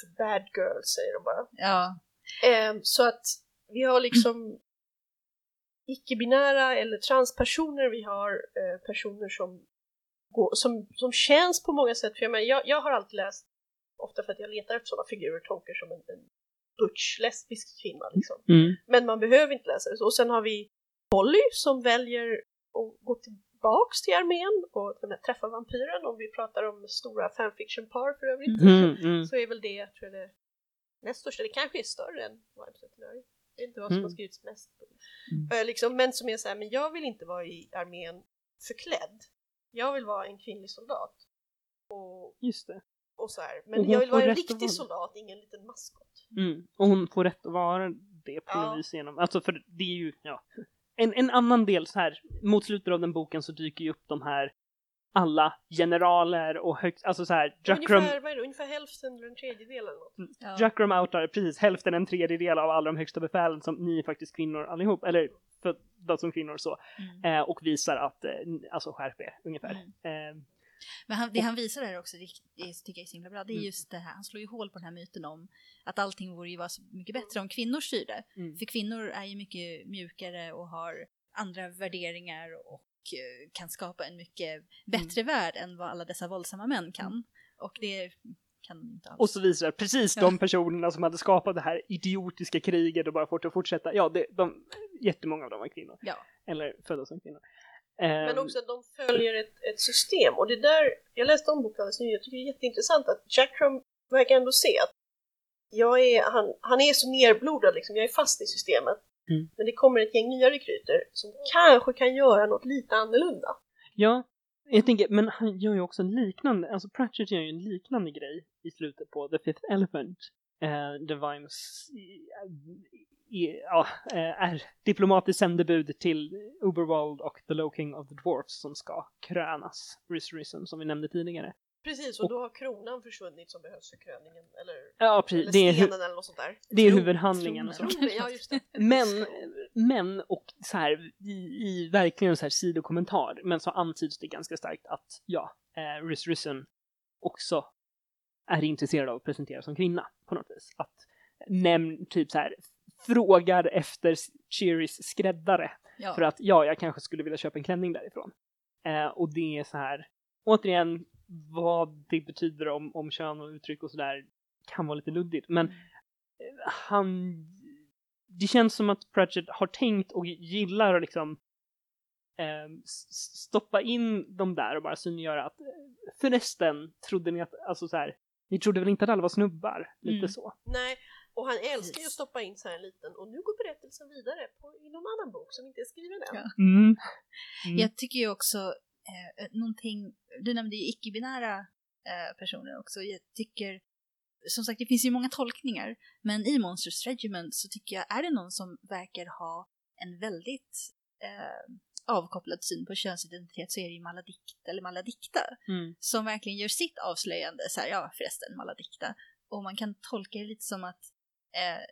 för bad girls säger de bara. ja. Ehm, så att vi har liksom icke-binära eller transpersoner, vi har eh, personer som, går, som, som känns på många sätt, för jag, menar, jag, jag har alltid läst, ofta för att jag letar efter sådana figurer, Tonker som en, en butch lesbisk kvinna liksom. Mm. Men man behöver inte läsa det. Och sen har vi Polly som väljer att gå tillbaks till armén och träffa vampyren, om vi pratar om stora fanfiction-par för övrigt Mm, mm. så är väl det, tror jag det näst största, det kanske är större än Wives. Jag vet inte vad som Mm. har skrivits mest. Mm. Eh, liksom, men som är så här, men jag vill inte vara i armén förklädd. Jag vill vara en kvinnlig soldat. Och, Just det. Och så här. Men jag vill vara en riktig vara- soldat, ingen liten maskot. Mm. Och hon får rätt att vara det på Ja. något vis genom, alltså för det är ju, ja. En, en annan del så här, mot slutet av den boken så dyker ju upp de här alla generaler och högst, alltså så här, Jackrum, Ungefär, vad är det, ungefär hälften eller en tredjedel eller något. Ja. Jackrum outar precis hälften, en tredjedel av alla de högsta befälen som ni är faktiskt kvinnor allihop, eller födda som kvinnor så, Mm. eh, och visar att, eh, alltså skärp er ungefär. Mm. Eh, Men han, det han visar där också, det det tycker jag är så himla bra, det är Mm. just det här, han slår ju hål på den här myten om att allting vore ju vara så mycket bättre om kvinnor styrde. mm. För kvinnor är ju mycket mjukare och har andra värderingar och eh, kan skapa en mycket bättre värld än vad alla dessa våldsamma män kan. Och det kan de inte alls. Och så visar det precis Ja. de personerna som hade skapat det här idiotiska kriget och bara fått det att fortsätta. Ja, det, de, jättemånga av dem var kvinnor. Ja. Eller födda som kvinnor. Men Ehm, också att de följer ett, ett system. Och det där, jag läste om boken alldeles nyligen, jag tycker det är jätteintressant att Jackrum verkar ändå se att jag är, han, han är så nerblodad liksom, jag är fast i systemet. Mm. Men det kommer ett gäng nya rekryter som kanske kan göra något lite annorlunda. Ja, jag tänker, men han gör ju också en liknande, alltså Pratchett gör ju en liknande grej i slutet på The Fifth Elephant. Uh, där Vimes ja, eh, är diplomatiskt sändebud till Uberwald och The Low King of the Dwarfs som ska krönas, Rhys Risen, som vi nämnde tidigare. Precis, och då har kronan försvunnit som behövs för kröningen. Eller, Ja, eller precis. Det är, stenen eller något sånt där. det är Tron- huvudhandlingen och så. ja just det. Men, men och så här i, i verkligen så här sidokommentar, men så antyds det ganska starkt att ja, eh, Rhys Risen också är intresserad av att presentera som kvinna på något vis. Att nämn typ så här frågar efter Cheerys skräddare Ja. För att ja, jag kanske skulle vilja köpa en klänning därifrån. Eh, och det är så här, återigen, vad det betyder om, om kön och uttryck och sådär kan vara lite luddigt. Men Mm. eh, han, det känns som att Pratchett har tänkt och gillar att liksom eh, stoppa in dem där och bara synliggöra att eh, förresten trodde ni att, alltså så här, ni trodde väl inte att alla var snubbar? Lite Mm. så. Nej, och han älskar ju att stoppa in så här en liten och nu går berättelsen vidare på, i någon annan bok som inte är skriven än. Ja. Mm. Mm. Jag tycker ju också eh, någonting, du nämnde ju icke-binära eh, personer också. Jag tycker, som sagt det finns ju många tolkningar, men i Monsters Regiment så tycker jag, är det någon som verkar ha en väldigt eh, avkopplad syn på könsidentitet så är det ju Maladikt eller Maladikta Mm. som verkligen gör sitt avslöjande, så här, ja förresten Maladikta. Och man kan tolka det lite som att eh,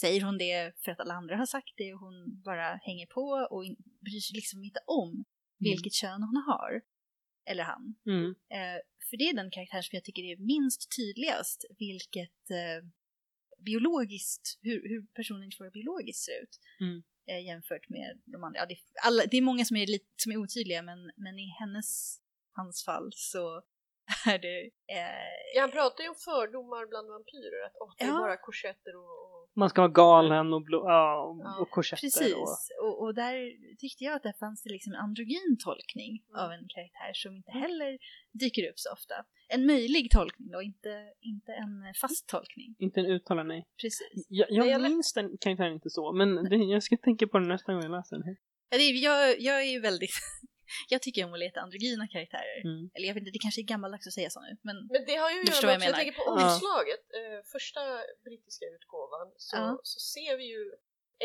säger hon det för att alla andra har sagt det och hon bara hänger på och in, bryr sig liksom inte om vilket kön hon har. Eller han. Mm. Eh, för det är den karaktären som jag tycker är minst tydligast vilket eh, biologiskt, hur, hur personen får biologiskt ser ut. Mm. Eh, jämfört med de andra. Ja, det, alla, det är många som är, lite, som är otydliga men, men i hennes, hans fall så är det... Eh, Ja, han pratar ju om fördomar bland vampyrer, att åh, det är Ja. bara korsetter och, och... Man ska vara galen och, blå, ja, och, Ja, och korsetter. Precis, Och, och, och där tyckte jag att det fanns det liksom en androgyn tolkning Mm. av en karaktär som inte heller dyker upp så ofta. En möjlig tolkning då, inte, inte en fast tolkning. inte en uttalad nej. Precis. Jag, jag jag minns den karaktären inte så, men det, jag ska tänka på den nästa gång jag läser den. Ja, det är, jag, jag är ju väldigt... jag tycker om att leta androgyna karaktärer. Mm. Eller jag vet inte, det kanske är gammaldags att säga så nu, men Men det har ju att göra med jag tänker på Ja. omslaget, eh, första brittiska utgåvan, så, Ja. så ser vi ju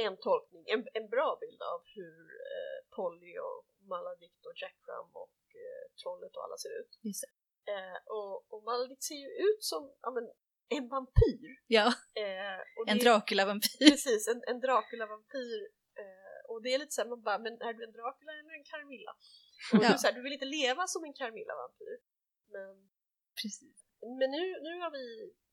en tolkning, en, en bra bild av hur eh, Polly och Maladikt och Jackram och eh, Trollet och alla ser ut. Eh, och, och Maladikt ser ju ut som ja, men, en vampyr. ja, Eh, och en Dracula-vampyr. Precis, en, en Dracula-vampyr. Eh, och det är lite såhär, man bara, men är du en Dracula eller en Carmilla? Och Ja. du, så här, du vill inte leva som en Carmilla-vampyr. Men, Precis. men nu, nu har vi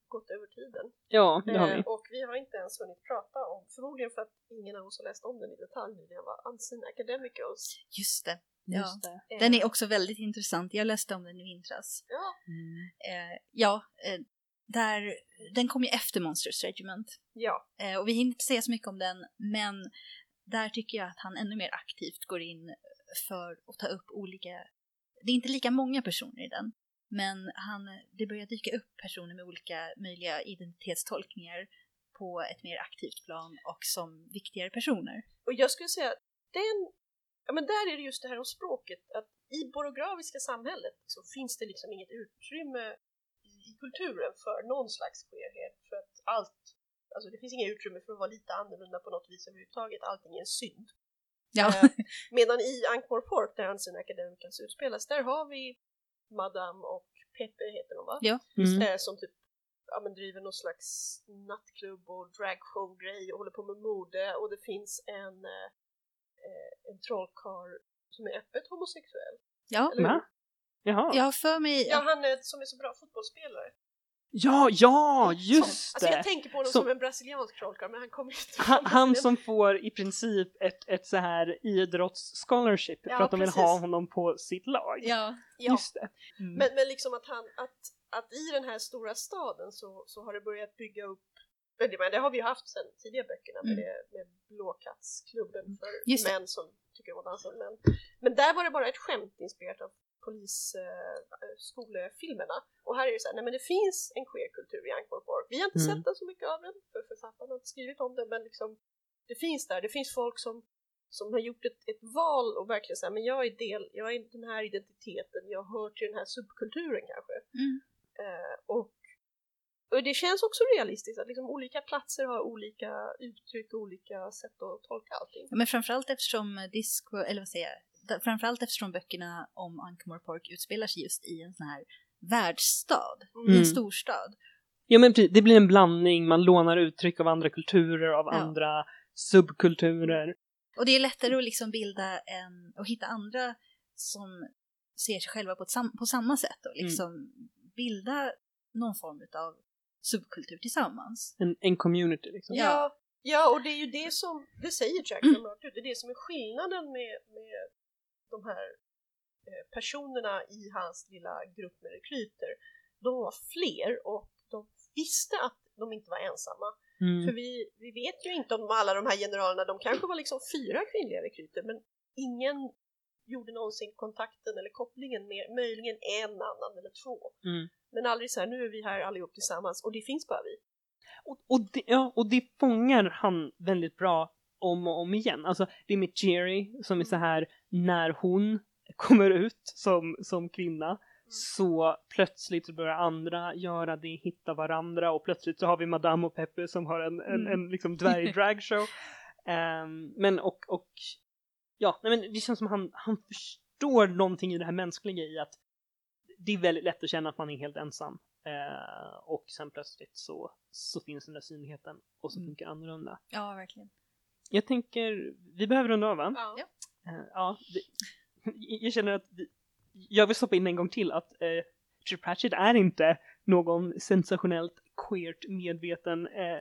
gått över tiden. Ja, det har vi. Eh, och vi har inte ens hunnit prata om, förmodligen för att ingen av oss har läst om den i detalj nyligen, var Unseen Academicals. Just det. Ja. Just det. Eh, Den är också väldigt intressant. Jag läste om den i vintras. Ja, Mm. Eh, ja, eh, där, den kom ju efter Monsters Regiment. ja. Eh, och vi hinner inte säga så mycket om den, men där tycker jag att han ännu mer aktivt går in för att ta upp olika... Det är inte lika många personer i den, men han, det börjar dyka upp personer med olika möjliga identitetstolkningar på ett mer aktivt plan och som viktigare personer. Och jag skulle säga, den, ja men där är det just det här om språket, att i borografiska samhället så finns det liksom inget utrymme i, i kulturen för någon slags queerhet, för att allt, alltså det finns inget utrymme för att vara lite annorlunda på något vis överhuvudtaget, allting är en synd. Ja, Eh, medan i Ankh Park, där Unseen Academicals utspelas, där har vi Madame och Pepe heter de va? Ja. Mm. Eh, som typ ja, men driver någon slags nattklubb och dragshow-grej och håller på med mode och det finns en, eh, eh, en trollkarl som är öppet homosexuell. ja. Eller? Jaha. jag har för mig... Ja, han är, som är så bra fotbollsspelare. Ja, ja, just Alltså jag det! tänker på honom Som- som, en brasiliansk trollkarl men han kommer inte Han, han som får i princip ett, ett så här idrotts-scholarship för Ja, att de vill precis. ha honom på sitt lag. Ja, Ja, Just det. Mm. men, men liksom att han, att, att i den här stora staden så, så har det börjat bygga upp men det- men det har vi ju haft sedan tidigare böckerna med, Mm. med Blåkattsklubben för män som tycker om att dansa med män. Men där var det bara ett skämt inspirerat av polisskolefilmerna. och här är det så här, nej men det finns en queerkultur i Ankh Park. Vi har inte Mm. sett den så mycket av den, för författarna har inte skrivit om den, men liksom det finns där. Det finns folk som, som har gjort ett, ett val och verkligen säger men jag är del, jag är den här identiteten, jag hör till den här subkulturen kanske. Mm. Eh, och, och det känns också realistiskt att liksom olika platser har olika uttryck och olika sätt att tolka allting. Ja, men framförallt eftersom Disco, eller vad säger jag, framförallt eftersom böckerna om Ankh Park utspelar sig just i en sån här världsstad, Mm. en storstad. Ja men precis, det blir en blandning, man lånar uttryck av andra kulturer, av Ja. andra subkulturer. Och det är lättare att liksom bilda en, och hitta andra som ser sig själva på, ett sam, på samma sätt och liksom bilda någon form av subkultur tillsammans. En, en community liksom. Ja. Ja, och det är ju det som, det säger rakt ut, det är det som är skillnaden med, med de här eh, personerna i hans lilla grupp med rekryter. De var fler och de visste att de inte var ensamma. Mm. För vi, vi vet ju inte om alla de här generalerna, de kanske var liksom fyra kvinnliga rekryter men ingen gjorde någonsin kontakten eller kopplingen med möjligen en annan eller två. Mm. Men aldrig så här, nu är vi här allihop tillsammans och det finns bara vi. Och, och, det, ja, och det fångar han väldigt bra om och om igen. Alltså det är med Jerry som är så här när hon kommer ut som, som kvinna så plötsligt så börjar andra göra det, hitta varandra och plötsligt så har vi Madame och Peppe som har en, en, Mm. en liksom dvärgdragshow. um, men och, och ja, nej men det känns som han, han förstår någonting i det här mänskliga i att det är väldigt lätt att känna att man är helt ensam. Eh, och sen plötsligt så, så finns den där synligheten och så Mm. funkar annorlunda. Ja, verkligen. Jag tänker, vi behöver runda av va? Ja. Eh, ja, det, jag känner att vi, jag vill stoppa in en gång till att eh, Richard Pratchett är inte någon sensationellt queert medveten eh,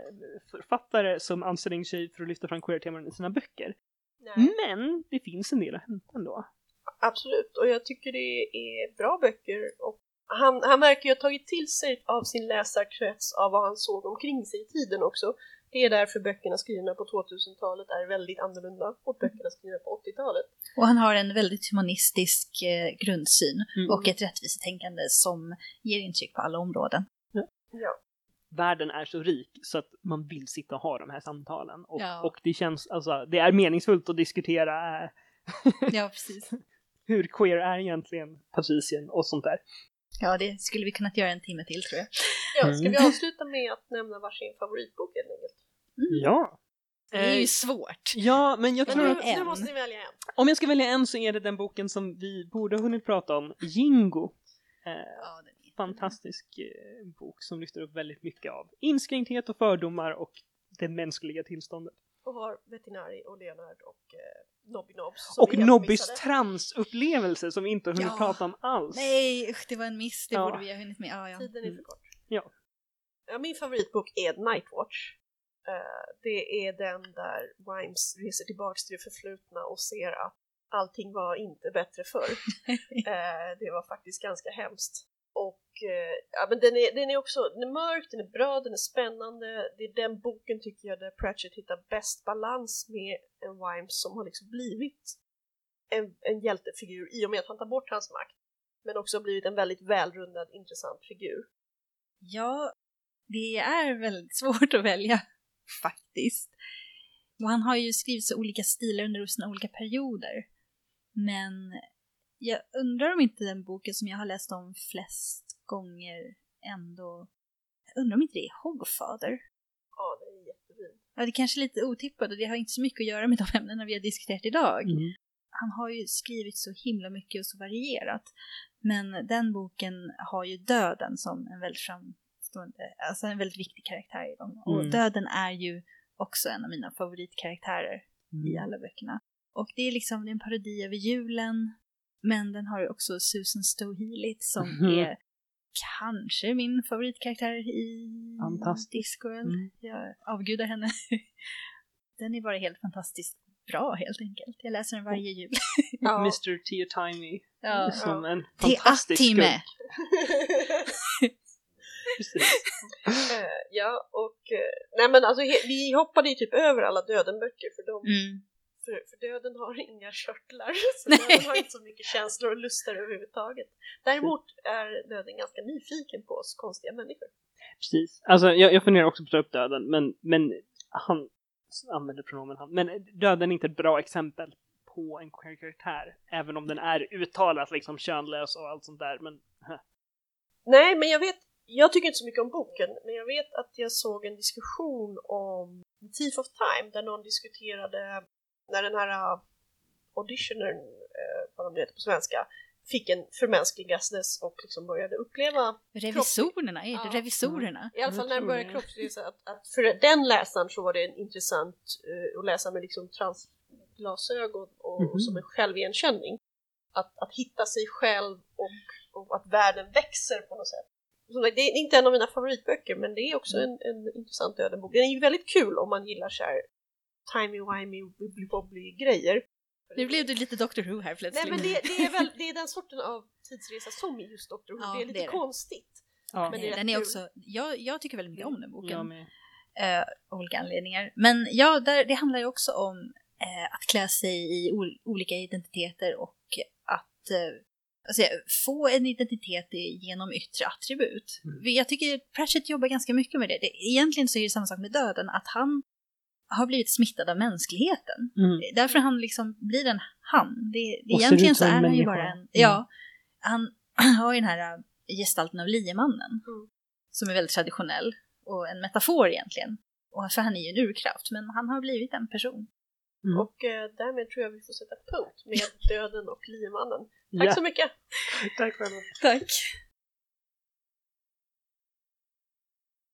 författare som anstränger sig för att lyfta fram queer-teman i sina böcker. Nej. Men det finns en del att hämta ändå. Absolut, och jag tycker det är bra böcker och han, han verkar ju ha tagit till sig av sin läsarkrets av vad han såg omkring sig i tiden också. Det är därför böckerna skrivna på 2000-talet är väldigt annorlunda mot böckerna skrivna på 80-talet. Och han har en väldigt humanistisk eh, grundsyn Mm. och ett rättvisetänkande som ger intryck på alla områden. Ja. Världen är så rik så att man vill sitta och ha de här samtalen. Och, Ja. och det känns, alltså, det är meningsfullt att diskutera eh, Ja, precis. hur queer är egentligen Patricien och sånt där. Ja, det skulle vi kunnat göra en timme till tror jag. Ja, ska vi Mm. avsluta med att nämna varsin favoritbok helt enkelt? Ja. Det är Eh, ju svårt. Ja, men jag Men tror nu, att en. nu måste ni välja en. om jag ska välja en så är det den boken som vi borde ha hunnit prata om, Jingo. Eh, Ja, fantastisk eh, bok som lyfter upp väldigt mycket av inskränkthet och fördomar och det mänskliga tillståndet. Och har Vetinari och Leonard och eh, Nobby Nobbs. Och Nobbys transupplevelse som vi inte har hunnit Ja. prata om alls. Nej, usch, det var en miss. Det Ja. borde vi ha hunnit med. Ja, ja. Tiden är Mm. för kort. Ja. Ja, min favoritbok är Nightwatch. Eh, det är den där Wimes reser tillbaks till det förflutna och ser att allting var inte bättre förr. Eh, det var faktiskt ganska hemskt. Och eh, ja, men den, är, den är också den är mörk, den är bra, den är spännande. Det är den boken tycker jag där Pratchett hittar bäst balans med en Wimes som har liksom blivit en, en hjältefigur i och med att han tar bort hans makt. Men också blivit en väldigt välrundad, intressant figur. Ja, det är väldigt svårt att välja faktiskt. Och han har ju skrivit så olika stilar under sina olika perioder. Men jag undrar om inte den boken som jag har läst om flest gånger ändå... Jag undrar om inte det är Hogfather. Ja, det är jättefin. Ja, det är kanske är lite otippat och det har inte så mycket att göra med de ämnena vi har diskuterat idag. Mm. Han har ju skrivit så himla mycket och så varierat. Men den boken har ju döden som en väldigt framstående, alltså en väldigt viktig karaktär i dem. Och Mm. döden är ju också en av mina favoritkaraktärer i Mm. alla böckerna. Och det är liksom det är en parodi över julen, men den har ju också Susan Stowe Healit som Mhm. är kanske min favoritkaraktär i Fantastisk. Discworld. Mm. Jag avgudar henne. Den är bara helt fantastiskt bra helt enkelt. Jag läser den varje jul. Ja. Mr. Teotimey Ja. som en fantastisk skurk. Precis. Eh, ja, och eh, nej men alltså vi hoppade ju typ över alla dödenböcker för, de, Mm. För, för döden har inga körtlar. Så Nej. döden har inte så mycket känslor och lustar överhuvudtaget. Däremot är döden ganska nyfiken på oss konstiga människor. Precis. Alltså jag, jag funderar också på att ta upp döden, men, men han använder pronomen han. Men döden är inte ett bra exempel på en queer karaktär, även om den är uttalat liksom könlös och allt sånt där. Men Nej, men jag vet, jag tycker inte så mycket om boken, men jag vet att jag såg en diskussion om The Thief of Time där någon diskuterade när den här uh, auditionern, uh, vad de heter på svenska, fick en förmänskligas och liksom började uppleva Revisorerna, är det Ja. revisorerna? I alla fall när tror började det. kroppsvisa att, att för den läsaren så var det en intressant eh, att läsa med liksom transglasögon och, Mhm. och som en självigenkänning. Att, att hitta sig själv och, och att världen växer på något sätt. det är inte en av mina favoritböcker men det är också en, en intressant Döden-bok. Den är ju väldigt kul om man gillar så här timey-wimey, wibbly-wobbly grejer. Nu blev du lite Doctor Who här plötsligt. Nej men det, det, är väl det är den sorten av tidsresa som är just Doctor Who. Ja, det är lite det är det. konstigt. Ja, Men det är den är kul. också, jag, jag tycker väldigt mycket om den boken. jag med. eh, av olika anledningar. Men ja, där, det handlar ju också om eh, att klä sig i ol- olika identiteter och att eh, alltså, få en identitet genom yttre attribut. Mm. Jag tycker Pratchett jobbar ganska mycket med det. det. Egentligen så är det samma sak med döden, att han har blivit smittad av mänskligheten. Mm. Därför han liksom blir en han. Det, det, egentligen så är han ju människa. bara en... Mm. Ja, han har ju den här äh, gestalten av liemannen. Mm. Som är väldigt traditionell och en metafor egentligen. Och för han är ju en urkraft, men han har blivit en person. Mm. Och eh, därmed tror jag vi får sätta punkt med Döden och Liemannen. Tack Ja, så mycket! tack själva. Tack.